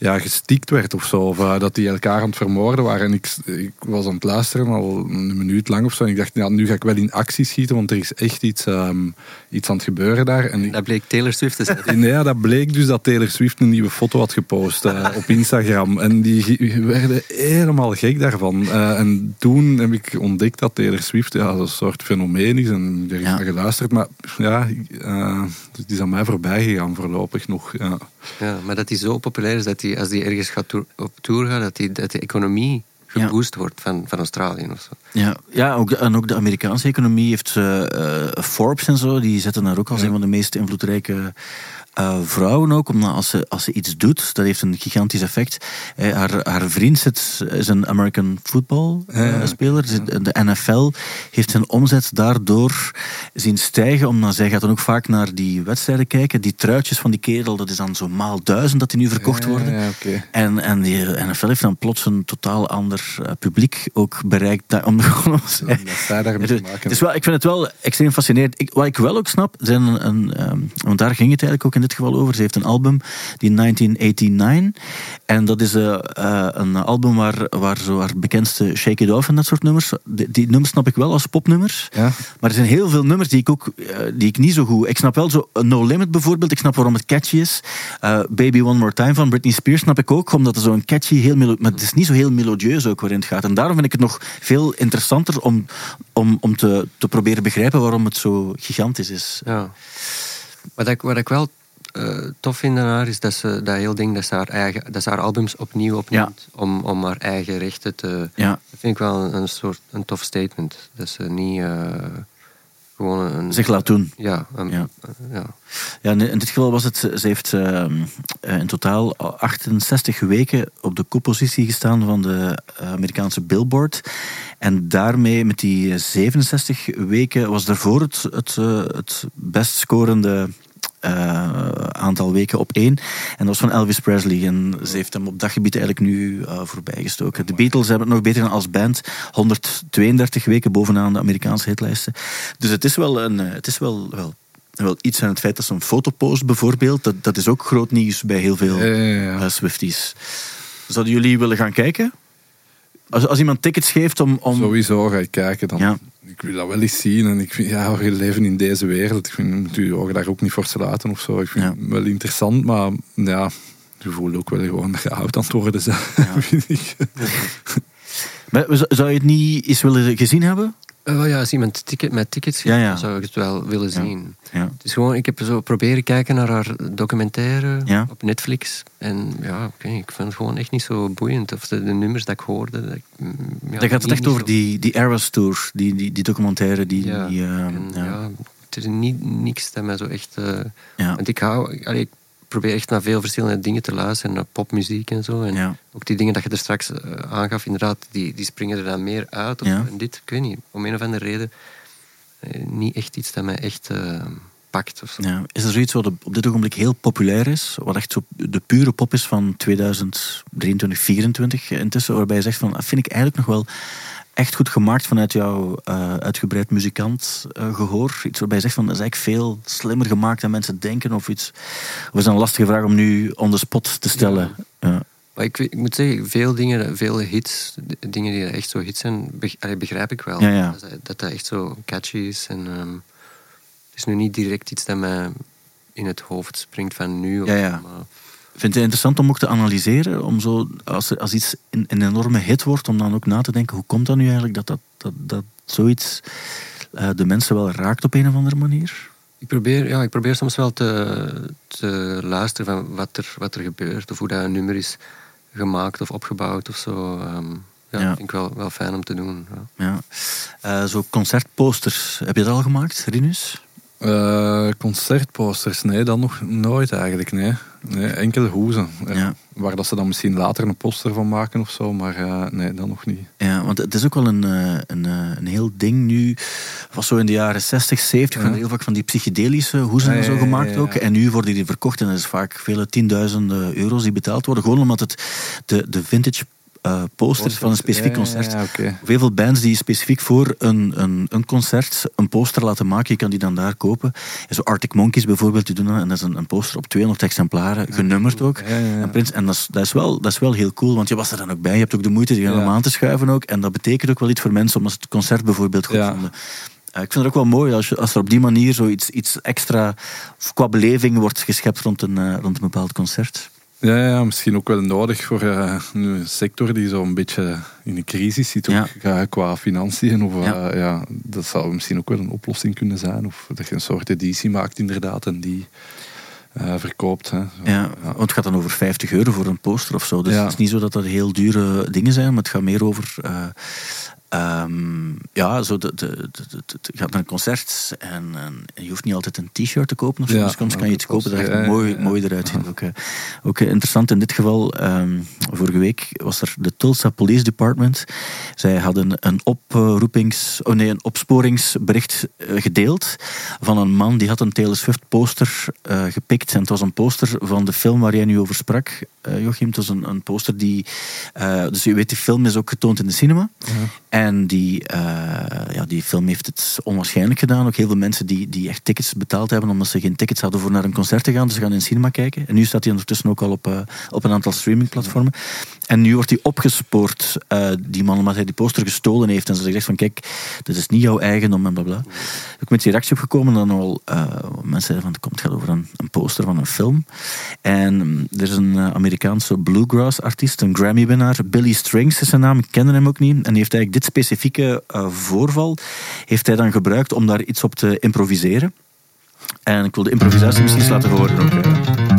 ja, gestikt werd of zo. Of eh, dat die elkaar aan het vermoorden waren. En ik, ik was aan het luisteren al een minuut lang of zo. En ik dacht, ja, nu ga ik wel in actie schieten, want er is echt iets, ehm, iets aan het gebeuren daar. En ik, Dat bleek Taylor Swift te zijn. Nee, ja, dat bleek dus dat Taylor Swift een nieuwe foto had gepost eh, op Instagram. En die werden helemaal gek daarvan. Eh, en toen heb ik ontdekt dat Taylor Swift ja, een soort fenomeen is. En er is Ja. naar geluisterd. Maar ja, het is aan mij voorbij gegaan voorlopig nog. Ja. Ja, maar dat hij zo populair is dat hij, als hij ergens gaat op tour gaat, dat, die, dat de economie Ja. geboost wordt van, van Australië of zo. Ja, ja ook en ook de Amerikaanse economie heeft eh, eh, Forbes en zo, die zetten haar ook als Ja. een van de meest invloedrijke eh, vrouwen ook, omdat als ze, als ze iets doet, dat heeft een gigantisch effect. Haar, haar vriend zit, is een American football speler. De NFL heeft zijn omzet daardoor zien stijgen, omdat zij gaat dan ook vaak naar die wedstrijden kijken. Die truitjes van die kerel, dat is dan zo maal duizend dat die nu verkocht worden. Ja. En, en die NFL heeft dan plots een totaal ander eh, publiek ook bereikt. da- Om, om, Dat is wel, ik vind het wel extreem fascinerend. Ik, wat ik wel ook snap, zijn een, een, ehm, want daar ging het eigenlijk ook in dit geval over. Ze heeft een album, die 1989. En dat is eh, eh, een album waar, waar zo haar bekendste Shake It Off en dat soort nummers. Die, die nummers snap ik wel als popnummers. Ja. Maar er zijn heel veel nummers die ik ook die ik niet zo goed. Ik snap wel zo No Limit bijvoorbeeld. Ik snap waarom het catchy is. Baby One More Time van Britney Spears snap ik ook, omdat het zo'n catchy, heel melo- maar het is niet zo heel melodieus het gaat. En daarom vind ik het nog veel interessanter om, om, om te, te proberen begrijpen waarom het zo gigantisch is. Ja. Wat ik, wat ik wel eh, tof vind aan haar is dat ze dat heel ding dat ze haar, eigen, dat ze haar albums opnieuw opneemt om, om haar eigen rechten te. Ja, Dat vind ik wel een, een soort een tof statement. Dat ze niet eh, gewoon een. zich laat doen. Ja, een- Ja. ja. Ja, in in dit geval was het, ze heeft ehm, eh, in totaal 68 weken op de koppositie gestaan van de eh, Amerikaanse Billboard. En daarmee, met die 67 weken, was daarvoor het, het, eh, het best scorende eh, aantal weken op één. En dat was van Elvis Presley. En ze heeft hem op dat gebied eigenlijk nu eh, voorbijgestoken. De Beatles hebben het nog beter dan als band. 132 weken bovenaan de Amerikaanse hitlijsten. Dus het is wel, een, eh, het is wel, wel, wel iets aan het feit dat ze een foto post bijvoorbeeld. Dat, dat is ook groot nieuws bij heel veel ja, Swifties. Zouden jullie willen gaan kijken? Als, als iemand tickets geeft om... om Sowieso ga ik kijken dan. Ja. Ik wil dat wel eens zien. En ik vind, ja, we leven in deze wereld. Ik vind, je ogen daar ook niet voor sluiten of zo. Ik vind Ja. het wel interessant, maar ja, je voelt ook wel gewoon dat je oud aan het worden bent, vind ik. Maar Zou je het niet eens willen gezien hebben? Eh, ja, als iemand ticket, met tickets geeft, ja. zou ik het wel willen zien. Ja. Het is gewoon, ik heb zo proberen kijken naar haar documentaire op Netflix. En ja, ik, vond het gewoon echt niet zo boeiend. Of de, de nummers dat ik hoorde. Dat, ik, mm, gaat het echt over zo- die, die Eras Tour, die, die, die documentaire. Die, Ja, die, eh, en, ja. het is niet, niks dat mij zo echt... Ja. Want ik hou... allee, ik probeer echt naar veel verschillende dingen te luisteren. Naar popmuziek en zo. En Ja. ook die dingen dat je er straks eh, aangaf, inderdaad, die, die springen er dan meer uit. Of Ja. zo. En dit, ik weet niet, om een of andere reden... eh, niet echt iets dat mij echt eh, pakt. Of zo. Ja. Is er zoiets wat op op dit ogenblik heel populair is? Wat echt zo de pure pop is van 2023, 2024 intussen? Waarbij je zegt van, dat vind ik eigenlijk nog wel echt goed gemaakt vanuit jouw eh, uitgebreid muzikant eh, gehoor. Iets waarbij je zegt van, dat is eigenlijk veel slimmer gemaakt dan mensen denken. Of iets. Of is dat een lastige vraag om nu on the spot te stellen? Ja. Maar ik, ik moet zeggen, veel dingen, veel hits, dingen die echt zo hits zijn, begrijp ik wel. Ja, ja. Dat, dat echt zo catchy is. En, ehm, het is nu niet direct iets dat mij in het hoofd springt van nu. of maar- Vind je het interessant om ook te analyseren? Om zo, als, als iets een, een enorme hit wordt, om dan ook na te denken, hoe komt dat nu eigenlijk dat, dat, dat, dat zoiets eh, de mensen wel raakt op een of andere manier? Ik probeer, ja, ik probeer soms wel te, te luisteren van wat er, wat er gebeurt. Of hoe dat een nummer is gemaakt of opgebouwd of zo. Ja, Ja. vind ik wel, wel fijn om te doen. Ja. Ja. Eh, zo concertposters, heb je dat al gemaakt, Rinus? Eh, concertposters, nee, dat nog nooit eigenlijk. Nee, nee enkele hoezen. Eh, Ja. Waar dat ze dan misschien later een poster van maken of zo, maar eh, nee, dat nog niet. Ja, want het is ook wel een, een, een heel ding nu. was zo in de jaren 60, 70, van Ja. heel vaak van die psychedelische hoezen Ja, zo gemaakt ook. En nu worden die verkocht en dat is vaak vele tienduizenden euro's die betaald worden. Gewoon omdat het de, de vintage eh, poster van een specifiek concert. Ja, heel veel bands die specifiek voor een, een, een concert een poster laten maken. Je kan die dan daar kopen. En zo Arctic Monkeys bijvoorbeeld, die doen dat. En dat is een, een poster op 200 exemplaren, genummerd ook. En, Prins, en dat, is, dat, is wel, dat is wel heel cool, want je was er dan ook bij. Je hebt ook de moeite die om aan te schuiven ook. En dat betekent ook wel iets voor mensen, omdat ze het concert bijvoorbeeld goed vonden. Eh, ik vind het ook wel mooi als, je, als er op die manier zoiets iets extra qua beleving wordt geschept rond een, eh, rond een bepaald concert. Ja, ja, misschien ook wel nodig voor eh, een sector die zo'n beetje in een crisis zit, ook Ja. qua financiën. Of, eh, Ja. ja. dat zou misschien ook wel een oplossing kunnen zijn. Of dat je een soort editie maakt inderdaad en die eh, verkoopt. Hè. Zo, Ja, want het gaat dan over 50 euro voor een poster of zo. Dus het is niet zo dat dat heel dure dingen zijn, maar het gaat meer over. Eh, ehm, ja, zo de, de, je gaat naar een concert en, en je hoeft niet altijd een t-shirt te kopen of zo. Ja, dus soms kan je iets kopen dat echt ja, ja, mooi, ja. mooi eruit ziet. Ook, eh, ook eh, interessant in dit geval, ehm, vorige week was er de Tulsa Police Department. Zij hadden een oproepings, oh nee, een opsporingsbericht eh, gedeeld van een man die had een Taylor Swift poster eh, gepikt. En het was een poster van de film waar jij nu over sprak, eh, Joachim. Het was een, een poster die... dus je weet, die film is ook getoond in de cinema. En die, eh, ja, die film heeft het onwaarschijnlijk gedaan. Ook heel veel mensen die, die echt tickets betaald hebben omdat ze geen tickets hadden voor naar een concert te gaan. Dus ze gaan in cinema kijken. En nu staat hij ondertussen ook al op, eh, op een aantal streamingplatformen. En nu wordt hij opgespoord, eh, die man, omdat hij die poster gestolen heeft. En ze zegt van, kijk, dit is niet jouw eigendom en blablabla. Ik met die reactie opgekomen dan al eh, mensen zeiden van, het komt- gaat over een, een poster van een film. En mm, er is een eh, Amerikaanse bluegrass artiest, een Grammy-winnaar, Billy Strings is zijn naam, kende hem ook niet. En die heeft eigenlijk dit specifieke voorval, heeft hij dan gebruikt om daar iets op te improviseren. En ik wil de improvisatie misschien eens laten horen ook.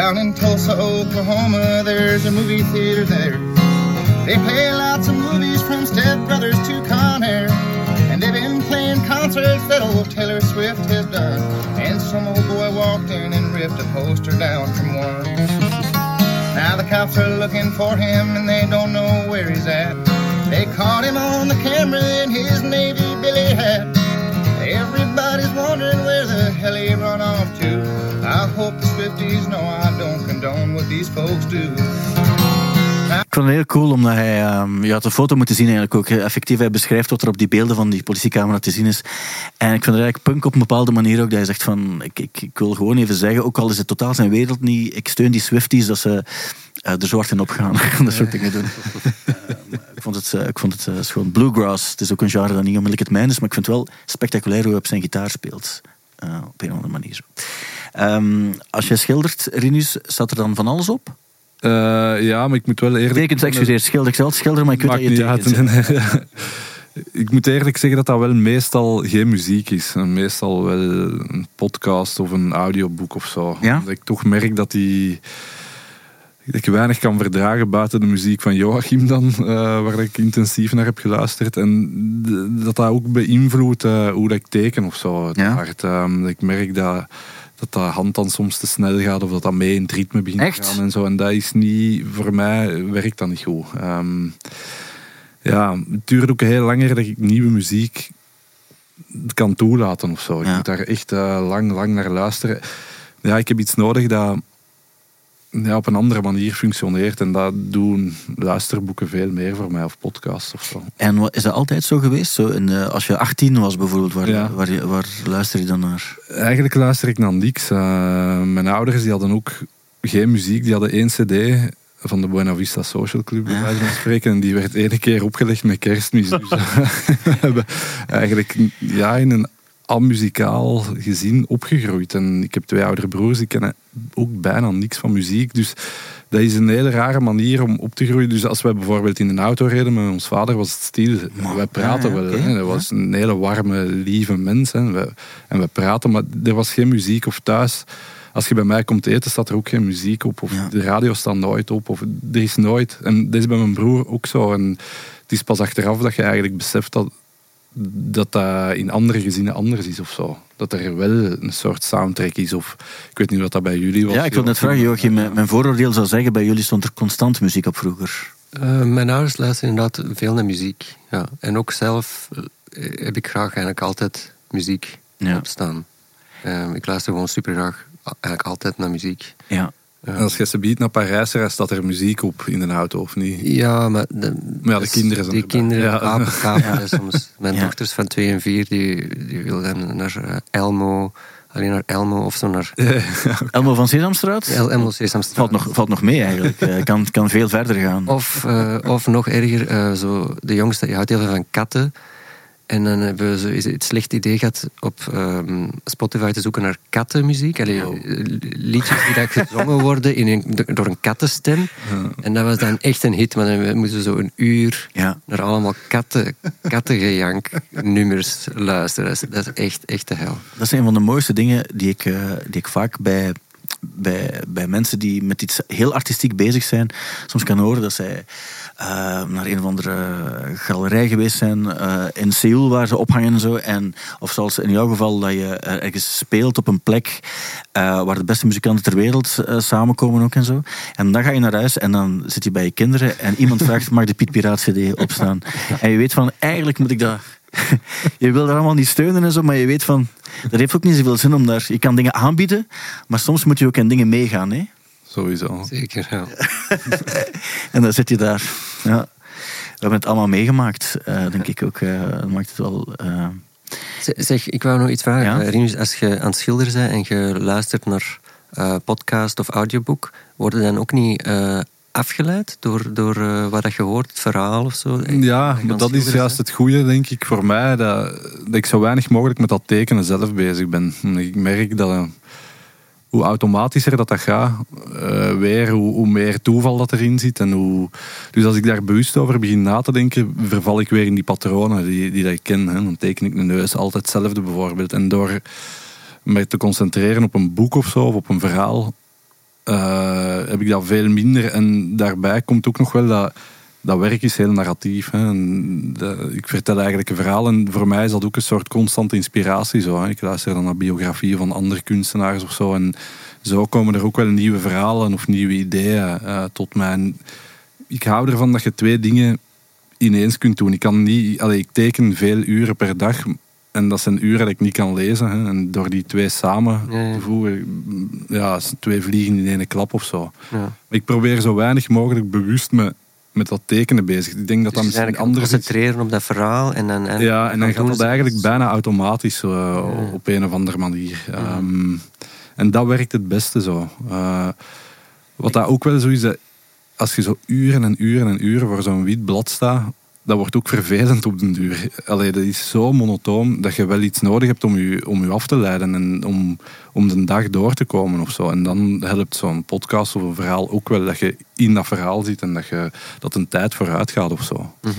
Down in Tulsa, Oklahoma, there's a movie theater there. They play lots of movies from Step Brothers to Con Air. And they've been playing concerts that old Taylor Swift has done. And some old boy walked in and ripped a poster down from one. Now the cops are looking for him and they don't know where he's at. They caught him on the camera in his Navy Billy hat. Everybody's wondering where the hell he run off to. I hope the Swifties know I don't condone what these folks do. Ik vond het heel cool, omdat hij... ehm, je had de foto moeten zien eigenlijk ook. Effectief, hij beschrijft wat er op die beelden van die politiecamera te zien is. En ik vind het eigenlijk punk op een bepaalde manier ook. Dat hij zegt van, ik, ik, ik wil gewoon even zeggen, ook al is het totaal zijn wereld niet, ik steun die Swifties dat ze eh, er zwart in opgaan. dat soort dingen doen. Eh, ik vond het, eh, ik vond het eh, gewoon bluegrass. Het is ook een genre dat niet onmiddellijk het mijn is, maar ik vind het wel spectaculair hoe hij op zijn gitaar speelt. Eh, op een of andere manier. Ehm, als jij schildert, Rinus, staat er dan van alles op? Eh, ja, maar ik moet wel eerlijk... Tekent, excuseer, schilder, ik zal schilderen, maar ik weet dat je tekent. Ik moet eerlijk zeggen dat dat wel meestal geen muziek is. Meestal wel een podcast of een audioboek of zo. Ja? Dat ik toch merk dat die... Ik weinig kan verdragen buiten de muziek van Joachim dan, eh, waar ik intensief naar heb geluisterd. En dat dat ook beïnvloedt eh, hoe dat ik teken of zo. Ja? Ehm, ik merk dat, dat dat hand dan soms te snel gaat of dat dat mee in het ritme begint Echt? te gaan en zo. En dat is niet, voor mij werkt dat niet goed. Ehm, ja, het duurt ook heel langer dat ik nieuwe muziek kan toelaten of zo. Ik Ja. moet daar echt eh, lang, lang naar luisteren. Ja, ik heb iets nodig dat ja, op een andere manier functioneert. En dat doen luisterboeken veel meer voor mij, of podcasts of zo. En is dat altijd zo geweest? Zo in, eh, als je 18 was bijvoorbeeld, waar, Ja. waar, je- waar luister je dan naar? Eigenlijk luister ik naar niks. Eh, mijn ouders die hadden ook geen muziek. Die hadden één cd van de Buena Vista Social Club, bij wijze van spreken. En die werd ene keer opgelegd met kerstmis. Dus we hebben eigenlijk ja, in een amuzikaal gezin opgegroeid. En ik heb twee oudere broers, die kennen ook bijna niks van muziek. Dus dat is een hele rare manier om op te groeien. Dus als wij bijvoorbeeld in een auto reden met ons vader, was het stil. Maar- wij praten ja, wel. Dat was een hele warme, lieve mens. Hè. En, we, en we praten, maar er was geen muziek. Of thuis, als je bij mij komt eten, staat er ook geen muziek op. Of Ja. de radio staat nooit op. Of er is nooit. En dat is bij mijn broer ook zo. En het is pas achteraf dat je eigenlijk beseft dat dat dat in andere gezinnen anders is of zo. Dat er wel een soort soundtrack is. Of ik weet niet wat dat bij jullie was. Ja, ik wil net vragen, Joachim. Mijn mijn vooroordeel zou zeggen, bij jullie stond er constant muziek op vroeger. Eh, mijn ouders luisteren inderdaad veel naar muziek. Ja. En ook zelf eh, heb ik graag eigenlijk altijd muziek Ja. opstaan. Eh, ik luister gewoon super graag eigenlijk altijd naar muziek. Ja. En als je ze biedt naar Parijs reist, staat er muziek op in de auto, of niet? Ja, maar de, Maar ja, de dus kinderen zijn Die erbij. kinderen Ja. apen, soms. Mijn Ja. dochters van twee en vier, die, die wilden naar eh, Elmo, alleen naar Elmo of zo naar Elmo van Sesamstraat? El Elmo Sesamstraat. Valt nog, valt nog mee eigenlijk. Eh, kan, kan veel verder gaan. Of, eh, of nog erger, eh, zo, de jongste die houdt heel veel van katten. En dan hebben we zo het slecht idee gehad op ehm, Spotify te zoeken naar kattenmuziek. Allee, Oh. eh, liedjes die dat gezongen worden in een, door een kattenstem. En dat was dan echt een hit. Maar dan moesten we zo een uur Ja. naar allemaal katten, kattengejank nummers luisteren. Dat is, dat is echt, echt de hel. Dat is een van de mooiste dingen die ik, eh, die ik vaak bij, bij, bij mensen die met iets heel artistiek bezig zijn, soms kan horen dat zij eh, naar een of andere galerij geweest zijn eh, in Seoul waar ze ophangen en zo. En, of zoals in jouw geval, dat je ergens speelt op een plek eh, waar de beste muzikanten ter wereld samenkomen ook en zo. En dan ga je naar huis en dan zit je bij je kinderen en iemand vraagt, mag de Piet Piraat CD opstaan? En je weet van, eigenlijk moet ik dat... je wil daar allemaal niet steunen en zo, maar je weet van, dat heeft ook niet zoveel zin om daar... Je kan dingen aanbieden, maar soms moet je ook in dingen meegaan. Hè? Sowieso. Zeker, ja. En dan zit je daar. Ja. We hebben het allemaal meegemaakt, eh, denk ik ook. eh, dat maakt het wel... eh, Zeg, ik wou nog iets vragen. Ja? Rinus, als je aan het schilderen bent en je luistert naar eh, podcast of audiobook, word je dan ook niet eh, afgeleid door, door eh, wat je hoort, het verhaal of zo? Ja, maar dat is juist het goede, denk ik, voor mij. Dat, dat ik zo weinig mogelijk met dat tekenen zelf bezig ben. Ik merk dat eh, hoe automatischer dat, dat gaat, eh, weer hoe, hoe meer toeval dat erin zit. En hoe, dus als ik daar bewust over begin na te denken, verval ik weer in die patronen die, die dat ik ken. Hè. Dan teken ik een neus altijd hetzelfde bijvoorbeeld. En door mij te concentreren op een boek of zo, of op een verhaal, eh, heb ik dat veel minder. En daarbij komt ook nog wel dat dat werk is heel narratief. Hè. En ik vertel eigenlijk een verhaal en voor mij is dat ook een soort constante inspiratie. Zo, hè. Ik luister dan naar biografieën van andere kunstenaars of zo. En zo komen er ook wel nieuwe verhalen of nieuwe ideeën eh, tot mij. Ik hou ervan dat je twee dingen ineens kunt doen. Ik, kan niet, allee, ik teken veel uren per dag. En dat zijn uren dat ik niet kan lezen. Hè. En door die twee samen Ja, te voegen, ja, twee vliegen in één klap of zo. Ja. Ik probeer zo weinig mogelijk bewust me met dat tekenen bezig. Ik denk dat dat Dus je misschien anders is. concentreren op dat verhaal en dan... En, Ja, en dan gaat doen dat eigenlijk bijna automatisch eh, op een of andere manier. Ehm, en dat werkt het beste zo. Eh, wat dat ook wel zo is, dat als je zo uren en uren en uren voor zo'n wit blad staat, dat wordt ook vervelend op den duur. Allee, dat is zo monotoon dat je wel iets nodig hebt om je, om je af te leiden en om, om de dag door te komen of zo. En dan helpt zo'n podcast of een verhaal ook wel dat je in dat verhaal zit en dat, je, dat een tijd vooruit gaat of zo. Eh,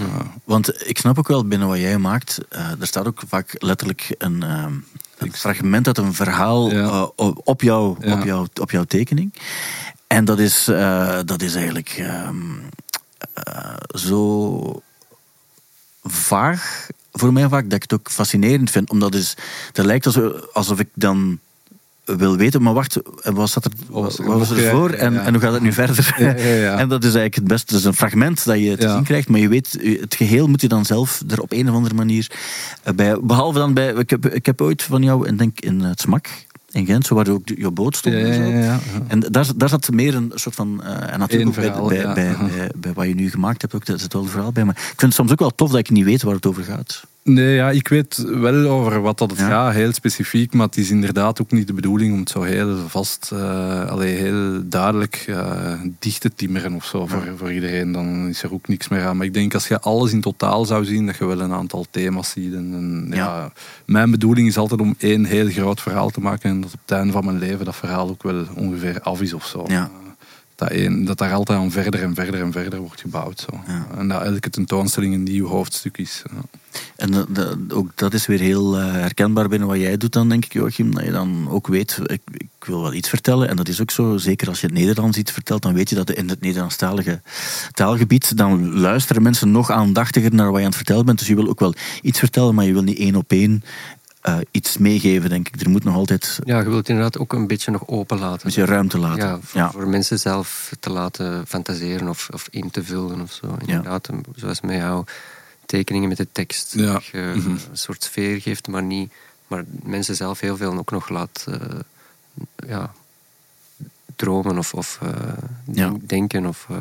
Want ik snap ook wel binnen wat jij maakt, eh, er staat ook vaak letterlijk een, eh, een fragment uit een verhaal Ja. eh, op, jou, Ja. op, jou, op jouw tekening. En dat is, dat is eigenlijk ehm, eh, zo vaag voor mij vaak dat ik het ook fascinerend vind. Omdat het, is, het lijkt alsof, ik dan wil weten, maar wacht, wat, zat er, Wat was wat er was er voor en, ja. en hoe gaat het nu verder? Ja, ja, ja. En dat is eigenlijk het beste. Het is een fragment dat je te zien krijgt, maar je weet, het geheel moet je dan zelf er op een of andere manier eh, bij. Behalve dan bij, ik heb, ik heb ooit van jou, ik denk in het smak in Gent, zo waar ook de- je boot stond. Ja, en zo. ja, ja, ja. En daar, daar zat meer een soort van. eh, en natuurlijk ook bij, verhaal, bij, ja. bij, bij, bij wat je nu gemaakt hebt, ook, daar zit wel een verhaal bij. Maar ik vind het soms ook wel tof dat ik niet weet waar het over gaat. Nee, ja, ik weet wel over wat dat het Ja. gaat, heel specifiek, maar het is inderdaad ook niet de bedoeling om het zo heel vast, eh allee, heel duidelijk eh, dicht te timmeren of zo voor, voor iedereen. Dan is er ook niks meer aan. Maar ik denk als je alles in totaal zou zien, dat je wel een aantal thema's ziet. En, en, ja. Ja. mijn bedoeling is altijd om één heel groot verhaal te maken en dat op het einde van mijn leven dat verhaal ook wel ongeveer af is of zo. Ja. Dat, dat daar altijd aan verder en verder en verder wordt gebouwd. Zo. Ja. En dat elke tentoonstelling een nieuw hoofdstuk is. Ja. En dat- ook dat is weer heel eh, herkenbaar binnen wat jij doet dan, denk ik, Joachim. Dat je dan ook weet, ik, ik wil wel iets vertellen. En dat is ook zo, zeker als je het Nederlands iets vertelt, dan weet je dat in het Nederlandstalige taalgebied, dan luisteren mensen nog aandachtiger naar wat je aan het vertellen bent. Dus je wil ook wel iets vertellen, maar je wil niet één op één eh, iets meegeven, denk ik. Er moet nog altijd een Ja, je wilt inderdaad ook een beetje nog open laten. beetje ruimte laten. Ja, voor, ja. voor mensen zelf te laten fantaseren of, of in te vullen of zo. Inderdaad, zoals met jouw tekeningen met de tekst. Ja. Dat je Mhm. een soort sfeer geeft, maar niet... Maar mensen zelf heel veel ook nog laat... eh, ja, dromen of, of eh, denken of eh,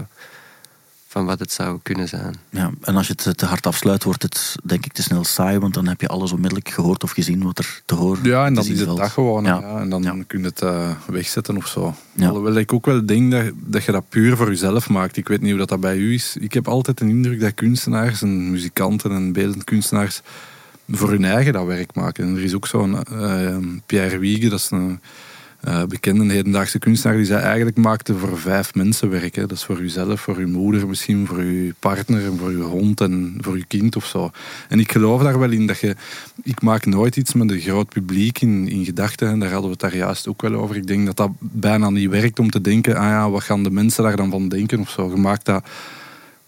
van wat het zou kunnen zijn. Ja, en als je het te hard afsluit, wordt het denk ik te snel saai, want dan heb je alles onmiddellijk gehoord of gezien wat er te horen Ja, en dan is het dat gewoon. Ja. Ja. en dan Ja. kun je het eh, wegzetten of zo. Ja. Alhoewel ik ook wel denk dat, dat je dat puur voor jezelf maakt. Ik weet niet hoe dat, dat bij u is. Ik heb altijd de indruk dat kunstenaars en muzikanten en beeldend kunstenaars voor hun eigen dat werk maken. En er is ook zo'n eh, Pierre Wiege, dat is een eh, bekende hedendaagse kunstenaar, die zei eigenlijk maakte voor vijf mensen werk. Hè. Dat is voor uzelf, voor uw moeder misschien, voor uw partner voor uw hond en voor uw kind of zo. En ik geloof daar wel in dat je... Ik maak nooit iets met een groot publiek in, in gedachten. En daar hadden we het daar juist ook wel over. Ik denk dat dat bijna niet werkt om te denken, ah ja, wat gaan de mensen daar dan van denken of zo. Je maakt dat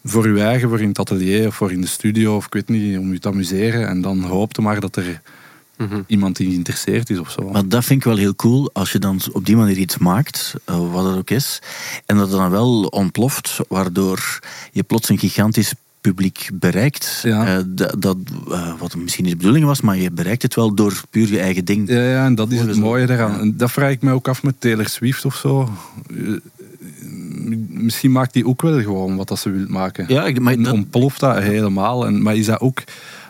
voor je eigen, voor in het atelier of voor in de studio of ik weet niet, om je te amuseren. En dan hoopte maar dat er Iemand die geïnteresseerd is of zo. Maar dat vind ik wel heel cool, als je dan op die manier iets maakt, eh, wat het ook is, en dat het dan wel ontploft, waardoor je plots een gigantisch publiek bereikt. Ja. Eh, dat, dat, eh, wat misschien niet de bedoeling was, maar je bereikt het wel door puur je eigen ding. Ja, ja, en dat is het mooie. Ja. En dat vraag ik mij ook af met Taylor Swift of zo. Misschien maakt die ook wel gewoon wat dat ze wil maken. Ja, ik- maar dat- ontploft dat helemaal. En, maar is dat ook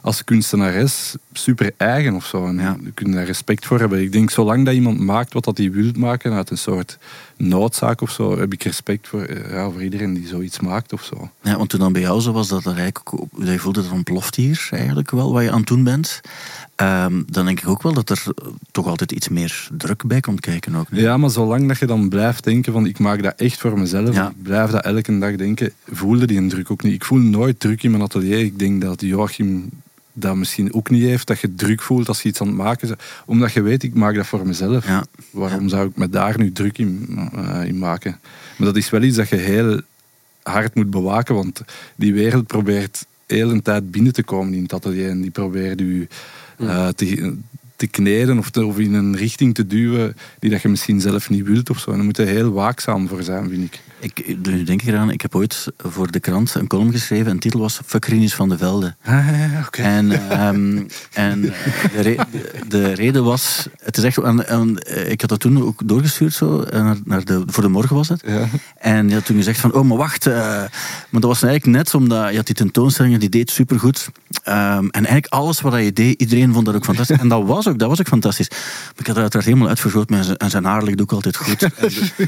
als kunstenares super eigen of zo? En Ja. Je kunt daar respect voor hebben. Ik denk, zolang dat iemand maakt wat dat hij wil maken uit een soort noodzaak of zo, heb ik respect voor, eh, ja, voor iedereen die zoiets maakt of zo. Ja, want toen dan bij jou zo was, dat er eigenlijk ook, dat je voelde dat ontploft hier eigenlijk wel, wat je aan het doen bent. Ehm, dan denk ik ook wel dat er eh, toch altijd iets meer druk bij komt kijken ook. Ja, maar zolang dat je dan blijft denken van ik maak dat echt voor mezelf, Ja. ik blijf dat elke dag denken, voelde die een druk ook niet. Ik voel nooit druk in mijn atelier. Ik denk dat Joachim dat misschien ook niet heeft, dat je druk voelt als je iets aan het maken bent. Omdat je weet, ik maak dat voor mezelf. Ja. Waarom zou ik me daar nu druk in, eh, in maken? Maar dat is wel iets dat je heel hard moet bewaken, want die wereld probeert heel een tijd binnen te komen in het atelier en die probeert u eh, te, te kneden of, te- of in een richting te duwen die dat je misschien zelf niet wilt of zo. En daar moet je heel waakzaam voor zijn, vind ik. Ik, nu denk ik eraan, ik heb ooit voor de krant een column geschreven en de titel was Fuckrinus van de Velde. oké. En, ehm, en eh, de, re- de reden was, het is echt, en, en, eh, ik had dat toen ook doorgestuurd zo, eh, naar, naar de, voor de morgen was het. Ja. En je had toen gezegd van, oh maar wacht, maar dat was eigenlijk net omdat je had die tentoonstellingen, die deed supergoed. Ehm, en eigenlijk alles wat je deed, iedereen vond dat ook fantastisch. En dat was ook, dat was ook fantastisch. Maar ik had er uiteraard helemaal uitvergroot en zijn haar ligt ook altijd goed. En,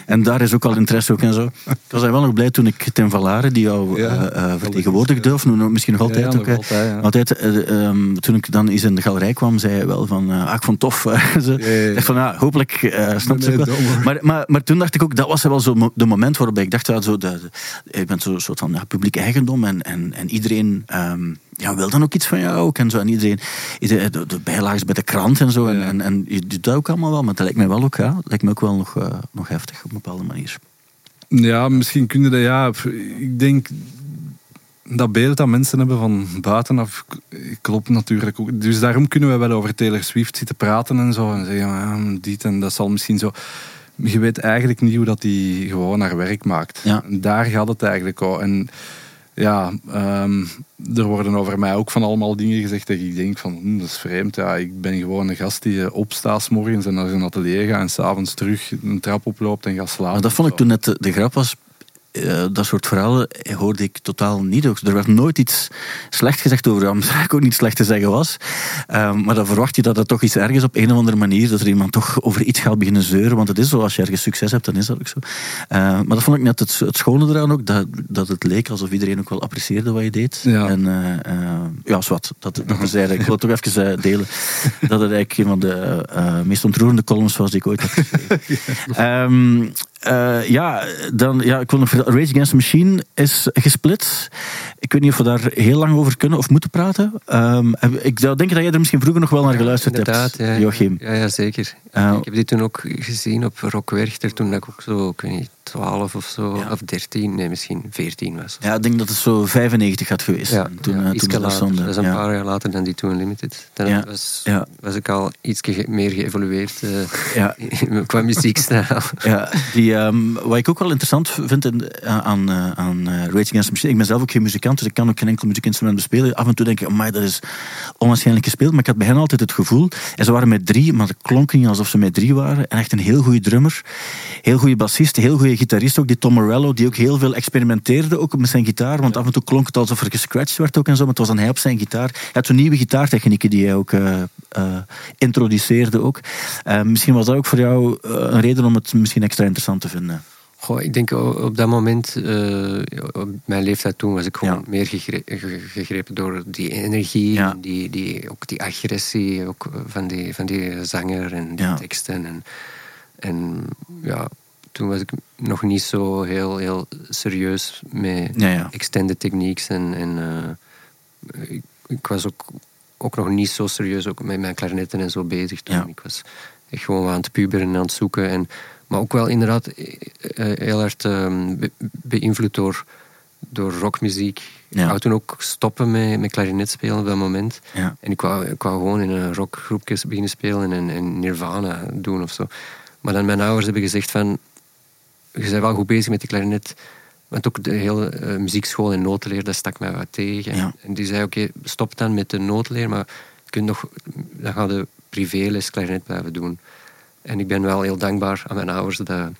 en daar is ook al interesse ook en zo. Ik was wel nog blij toen ik Tim Valare, die jou Ja. eh, eh, vertegenwoordigde, of nu- misschien nog altijd Ja, ook. nog eh, altijd, ja. altijd, eh, ehm, toen ik dan eens in de galerij kwam, zei hij wel van, ah, ik vond het tof. Ze ja. dacht van, ja, hopelijk uh, snapt ze wel. Maar, maar, maar toen dacht ik ook, dat was wel zo de moment waarop ik dacht, ja, zo de, de- je bent zo'n soort van ja, publiek eigendom en, en, en iedereen ehm, ja, wil dan ook iets van jou ook. En, zo. en iedereen, de, de bijlagen bij de krant en zo. En, Ja. en, en je doet dat ook allemaal wel, maar dat lijkt mij wel ook, ja, dat lijkt me ook wel nog, nog heftig op een bepaalde manier. Ja, misschien kunnen dat, ja. Ik denk dat beeld dat mensen hebben van buitenaf klopt natuurlijk ook. Dus daarom kunnen we wel over Taylor Swift zitten praten en zo. En zeggen, ja, dit en dat zal misschien zo. Je weet eigenlijk niet hoe dat die gewoon haar werk maakt. Ja. Daar gaat het eigenlijk over. En ja, ehm, er worden over mij ook van allemaal dingen gezegd dat ik denk van, hm, dat is vreemd. Ja, ik ben gewoon een gast die eh, opstaat morgens en naar zijn atelier gaat en s'avonds terug een trap oploopt en gaat slapen. Maar dat vond ik toen net de, de grap was. Eh, dat soort verhalen hoorde ik totaal niet. Ook. Er werd nooit iets slecht gezegd over hem. Dat ook niet slecht te zeggen was. Ehm, maar dan verwacht je dat er toch iets ergens op een of andere manier, dat er iemand toch over iets gaat beginnen zeuren. Want het is zo, als je ergens succes hebt, dan is dat ook zo. Eh, maar dat vond ik net het, het schone eraan ook, dat, dat het leek alsof iedereen ook wel apprecieerde wat je deed. Ja. En eh, eh, ja, zwart. Dat, dat is eigenlijk, ik wil het toch even delen, dat het eigenlijk een van de meest ontroerende columns was die ik ooit heb geschreven. Ehm, eh, ja, dan, ja, ik wil nog Rage Against the Machine is gesplit. Ik weet niet of we daar heel lang over kunnen of moeten praten. Heb- ik zou denken dat jij er misschien vroeger nog wel naar geluisterd Inderdaad, hebt, ja, Joachim. Ja, ja zeker. Eh, ik heb dit toen ook gezien op Rock Werchter, toen dat ik ook zo, ik weet niet, 12 of zo, Ja. of 13, nee, misschien 14 was. Ja, ik denk dat het zo 95 had geweest. Ja, toen, ja, eh, toen dat. Dat is een ja. paar jaar later dan die Two Unlimited. Dan Ja, was, ja. was ik al iets meer geëvolueerd eh, Ja. qua muziekstijl. Ja, die, ehm, wat ik ook wel interessant vind in, aan, eh, aan eh, Rage Against the Machine, ik ben zelf ook geen muzikant, dus ik kan ook geen enkel muziekinstrument bespelen. Af en toe denk ik, amai, dat is onwaarschijnlijk gespeeld, maar ik had bij hen altijd het gevoel, en ze waren met drie, maar het klonk niet alsof ze met drie waren, en echt een heel goede drummer, heel goede bassist, heel goede gitarist ook, die Tom Morello, die ook heel veel experimenteerde ook met zijn gitaar, want af en toe klonk het alsof er gescratcht werd ook en zo, maar het was dan hij op zijn gitaar. Hij had zo'n nieuwe gitaartechnieken die hij ook eh, eh, introduceerde ook. Eh, misschien was dat ook voor jou een reden om het misschien extra interessant te vinden. Goh, ik denk op dat moment, op mijn leeftijd toen, was ik gewoon Ja. meer gegre- ge- gegrepen door die energie, Ja. en die, die, ook die agressie ook van, die, van die zanger en die Ja. teksten. En, en ja, toen was ik nog niet zo heel, heel serieus met Ja, ja. extended techniques. En, en eh, ik, ik was ook, ook nog niet zo serieus ook met mijn klarinetten en zo bezig toen. Ja. Ik was echt gewoon aan het puberen en aan het zoeken. En, maar ook wel inderdaad eh, eh, heel hard ehm, be- beïnvloed door, door rockmuziek. Ik wou toen ook stoppen met, met klarinet spelen op dat moment. En ik wou, ik wou gewoon in een rockgroepje beginnen spelen en, en Nirvana doen of zo. Maar dan mijn ouders hebben gezegd van... Je bent wel goed bezig met die klarinet. Want ook de hele eh, muziekschool en notenleer, dat stak mij wat tegen. Ja. En die zei, oké, stop dan met de notenleer, maar je kunt nog, dan ga je privéles klarinet blijven doen. En ik ben wel heel dankbaar aan mijn ouders dat,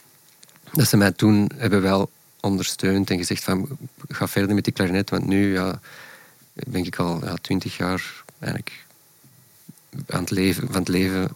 dat ze mij toen hebben wel ondersteund en gezegd van, ga verder met die klarinet, want nu ja, ben ik al ja, twintig jaar eigenlijk aan het leven, van het leven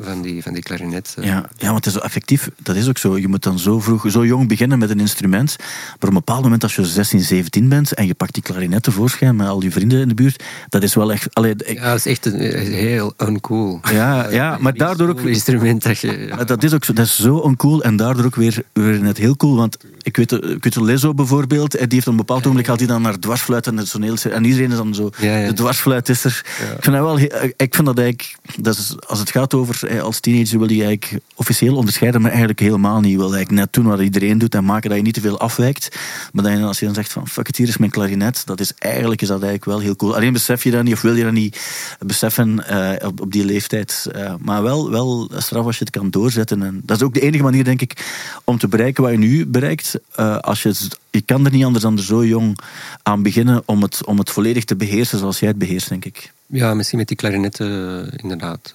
van die, van die klarinet. eh. Ja, ja, want het is zo effectief. Dat is ook zo. Je moet dan zo vroeg, zo jong beginnen met een instrument. Maar op een bepaald moment, als je 16, 17 bent en je pakt die klarinet tevoorschijn met al je vrienden in de buurt, dat is wel echt. Allee, ik- Ja, dat is echt een, een heel uncool. ja, ja, maar daardoor ook. Instrument dat je... ja. Dat is ook zo, dat is zo oncool en daardoor ook weer, weer net heel cool. Want ik weet, ik weet zo Lizzo bijvoorbeeld, eh, die heeft op een bepaald ogenblik gaat hij dan naar dwarsfluit en het toneel. En iedereen is dan zo, de dwarsfluit is er. Ik vind dat wel, heel- ik vind dat eigenlijk, dat is, als het gaat over, eh, als teenager wil je eigenlijk officieel onderscheiden, maar eigenlijk helemaal niet. Je wil eigenlijk net doen wat iedereen doet en maken dat je niet te veel afwijkt. Maar dan, als je dan zegt van, fuck it, hier is mijn klarinet, dat is eigenlijk, is dat eigenlijk wel heel cool. Alleen besef je dat niet, of wil je dat niet beseffen eh, op, op die leeftijd. Eh, maar wel, wel straf als je het kan doorzetten. En dat is ook de enige manier, denk ik, om te bereiken wat je nu bereikt. Eh, als je, je kan er niet anders dan er zo jong aan beginnen om het, om het volledig te beheersen zoals jij het beheerst, denk ik. Ja, misschien met die klarinetten eh, inderdaad.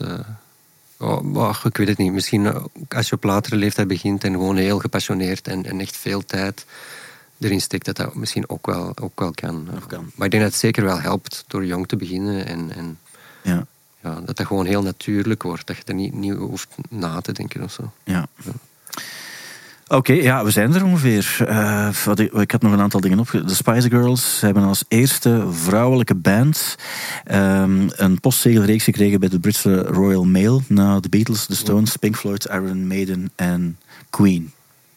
Eh, oh, ik weet het niet. Misschien eh, als je op latere leeftijd begint en gewoon heel gepassioneerd en, en echt veel tijd erin steekt, dat dat misschien ook wel, ook wel kan. Ook kan. Maar ik denk dat het zeker wel helpt door jong te beginnen en, en Ja, ja, dat dat gewoon heel natuurlijk wordt. Dat je er niet, niet hoeft na te denken of zo. ja. Oké, ja, we zijn er ongeveer. Wat ik, had nog een aantal dingen opge... De Spice Girls hebben als eerste vrouwelijke band ehm, een postzegelreeks gekregen bij de Britse Royal Mail na de Beatles, de Stones, Pink Floyd, Iron Maiden en Queen.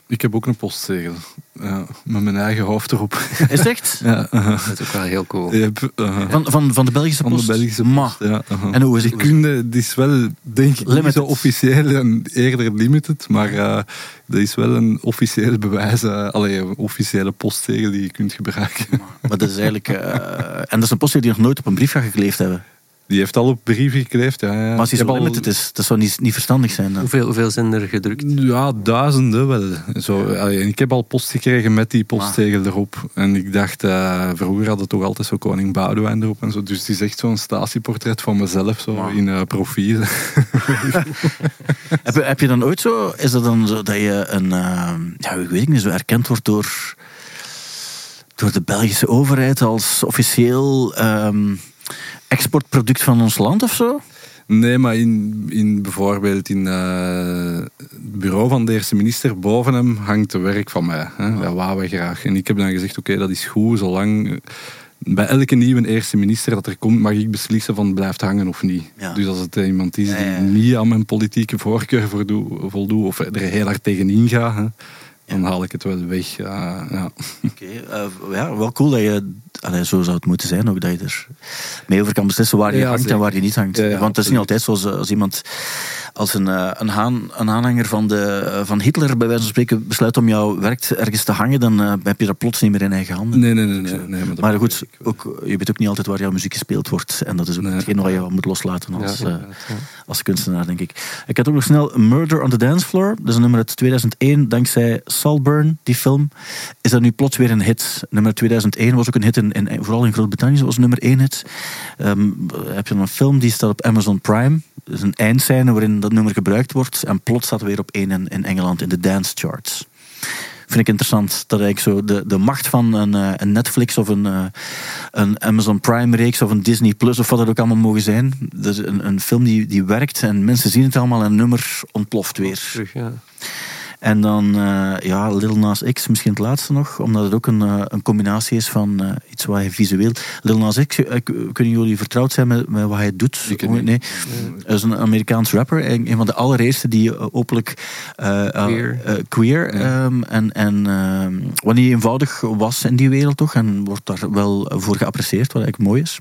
Ik heb ook een postzegel. Ja, met mijn eigen hoofd erop. Is het echt? ja, uh, Dat is ook wel heel cool. uh, Van, van, van de Belgische van de post? Belgische Ma. post. Ja. En hoe is het? Die kunde, die is wel, denk ik, niet Limited. zo officieel en eerder limited, maar eh dat is wel een officieel bewijs, eh allee, een officiële postzegel die je kunt gebruiken. Maar dat is eigenlijk... eh, en dat is een postzegel die nog nooit op een brief gaat gekleefd hebben. Die heeft al op brieven gekleefd, ja. ja. Maar als die Ik zo heb al- limited is, dat zou niet, niet verstandig zijn. Dan. Hoeveel, hoeveel zijn er gedrukt? Ja, duizenden wel. Zo, en ik heb al post gekregen met die postzegel erop. En ik dacht, eh, vroeger had het toch altijd zo koning Boudewijn erop en zo. Dus het is echt zo'n statieportret van mezelf, zo in eh, profiel. Heb, je, heb je dan ooit zo, is dat dan zo dat je een, eh, ja, ik weet niet, zo erkend wordt door, door de Belgische overheid als officieel ehm, exportproduct van ons land of zo? Nee, maar in, in bijvoorbeeld in eh, het bureau van de eerste minister, boven hem hangt het werk van mij. Hè? Dat wou we graag. En ik heb dan gezegd, oké, dat is goed, zolang... eh, Bij elke nieuwe eerste minister dat er komt, mag ik beslissen van het blijft hangen of niet. Ja. Dus als het iemand is Ja, ja, ja. die niet aan mijn politieke voorkeur voldoet, of er heel hard tegenin gaat, hè, dan haal ik het wel weg. Uh, ja. Oké, okay, ja, wel cool dat je, allee, zo zou het moeten zijn, ook dat je er mee over kan beslissen waar je Ja, hangt zeker. en waar je niet hangt. Ja, ja, Want het is niet altijd zoals als iemand, als een, eh, een, haan, een aanhanger van, de, eh, van Hitler bij wijze van spreken besluit om jouw werk ergens te hangen, dan eh, heb je dat plots niet meer in eigen handen. Nee, nee, nee. nee, nee Maar goed, ook, je weet ook niet altijd waar jouw muziek gespeeld wordt. En dat is ook Nee. hetgeen wat je moet loslaten als, eh, als kunstenaar, denk ik. Ik had ook nog snel Murder on the Dance Floor. Dat is een nummer uit 2001. Dankzij Salburn, die film, is dat nu plots weer een hit. Nummer 2001 was ook een hit, in, in, vooral in Groot-Brittannië was nummer 1 hit. Ehm, heb je dan een film die staat op Amazon Prime. Dat is een eindscène waarin dat nummer gebruikt wordt. En plots staat het weer op 1 in, in Engeland in de dance charts. Vind ik interessant dat eigenlijk zo de, de macht van een, eh, een Netflix of een, eh, een Amazon Prime reeks of een Disney Plus of wat dat ook allemaal mogen zijn. Is een, een film die, die werkt en mensen zien het allemaal en een nummer ontploft weer. Ja. En dan eh, ja, Lil Nas X, misschien het laatste nog, omdat het ook een, eh, een combinatie is van eh, iets wat hij visueel. Lil Nas X, kunnen jullie vertrouwd zijn met, met wat hij doet? Ik nee. niet. Hij is een Amerikaans rapper, een een van de allereerste die openlijk Queer. queer Ja. ehm, en, en ehm, wanneer eenvoudig was in die wereld toch, en wordt daar wel voor geapprecieerd, wat eigenlijk mooi is.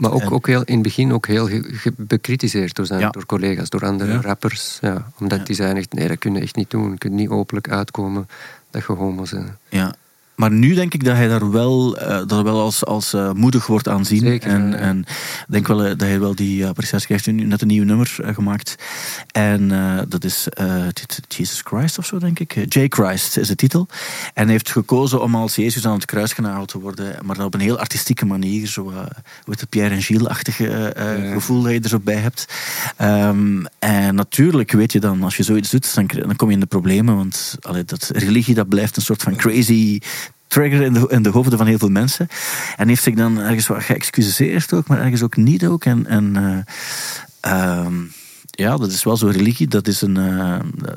Maar ook, En- ook heel, in het begin ook heel bekritiseerd door, zijn, Ja. door collega's, door andere Ja. rappers. Ja, omdat die zeiden echt, nee, dat kun je echt niet doen. Je kunt niet openlijk uitkomen dat je homo bent. Ja. Maar nu denk ik dat hij daar wel, dat hij wel als, als eh, moedig wordt aanzien. Zeker, en ja. en ik denk wel eh, dat hij wel die appreciatie krijgt. Hij heeft nu net een nieuw nummer gemaakt. En dat is Jesus Christ of zo, denk ik. J. Christ is de titel. En hij heeft gekozen om als Jezus aan het kruis genageld te worden. Maar dan op een heel artistieke manier. Zo, heet het, Pierre en Gilles-achtige Ja. gevoel dat je er zo bij hebt. Ehm, en natuurlijk weet je dan, als je zoiets doet, dan, dan kom je in de problemen. Want allee, dat, religie dat blijft een soort van crazy trigger in de, in de hoofden van heel veel mensen. En heeft zich dan ergens wat geëxcuseerd ook, maar ergens ook niet ook. En, en eh, ehm, ja, dat is wel zo religie. Dat is een,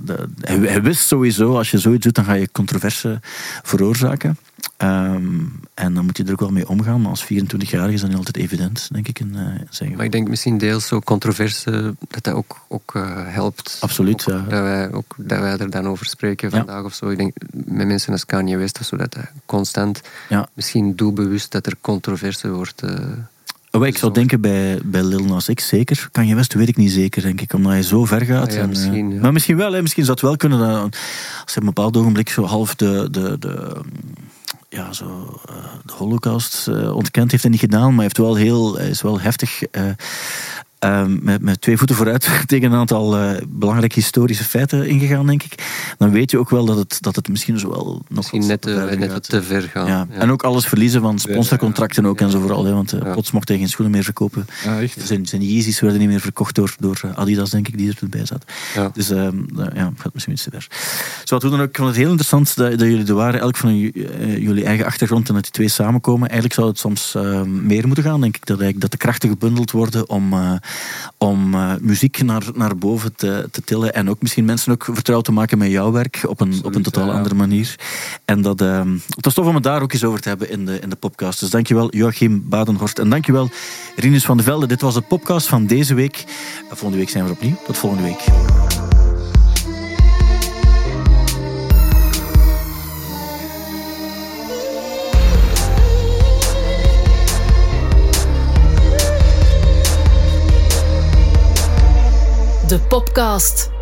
dat- hij, hij wist sowieso, als je zoiets doet, dan ga je controverse veroorzaken. Ehm, en dan moet je er ook wel mee omgaan. Maar als 24-jarige is dat niet altijd evident, denk ik. In, eh, zijn Maar ik denk misschien deels zo controverse, dat dat ook, ook eh, helpt. Absoluut, Ook ja. Dat wij, ook, dat wij er dan over spreken Ja. vandaag of zo. Ik denk met mensen als Kanye West of zo, dat constant, Ja. misschien doelbewust, dat er controverse wordt. eh, Oh, ik zou denken bij, bij Lil Nas X zeker. Kan je West weet ik niet zeker, denk ik. Omdat hij zo ver gaat. Ah ja, en, eh, misschien, ja. Maar misschien wel. Hè. Misschien zou het wel kunnen. Dat, als hij op een bepaald ogenblik zo half de... de, de ja, zo, eh, de holocaust eh, ontkend heeft hij niet gedaan. Maar hij, heeft wel heel, is wel heftig... eh, eh, met, met twee voeten vooruit tegen een aantal eh, belangrijke historische feiten ingegaan, denk ik. Dan weet je ook wel dat het, dat het misschien zo wel nog misschien net, te, net gaat. wat te ver gaan. Ja. Ja. En ook alles verliezen van sponsorcontracten ook en zo vooral. Hè, want eh, Ja. plots mocht hij geen schoenen meer verkopen. Ja, echt. Zijn, zijn Yeezys werden niet meer verkocht door, door eh, Adidas, denk ik, die er toen bij zat. Ja. Dus ehm, eh, ja, het gaat misschien iets te ver. Zo, toen dan ook, ik vond het heel interessant dat, dat jullie er waren. Elk van ju- jullie eigen achtergrond en dat die twee samenkomen. Eigenlijk zou het soms ehm, meer moeten gaan, denk ik. Dat, dat de krachten gebundeld worden om, eh, om eh, muziek naar, naar boven te, te tillen. En ook misschien mensen ook vertrouwd te maken met jouw werk op een, op een totaal ja, andere manier. En dat, ehm, het was tof om het daar ook eens over te hebben in de, in de podcast. Dus dankjewel Joachim Badenhorst. En dankjewel Rinus van de Velde. Dit was de podcast van deze week. En volgende week zijn we opnieuw. Tot volgende week. De Popcast.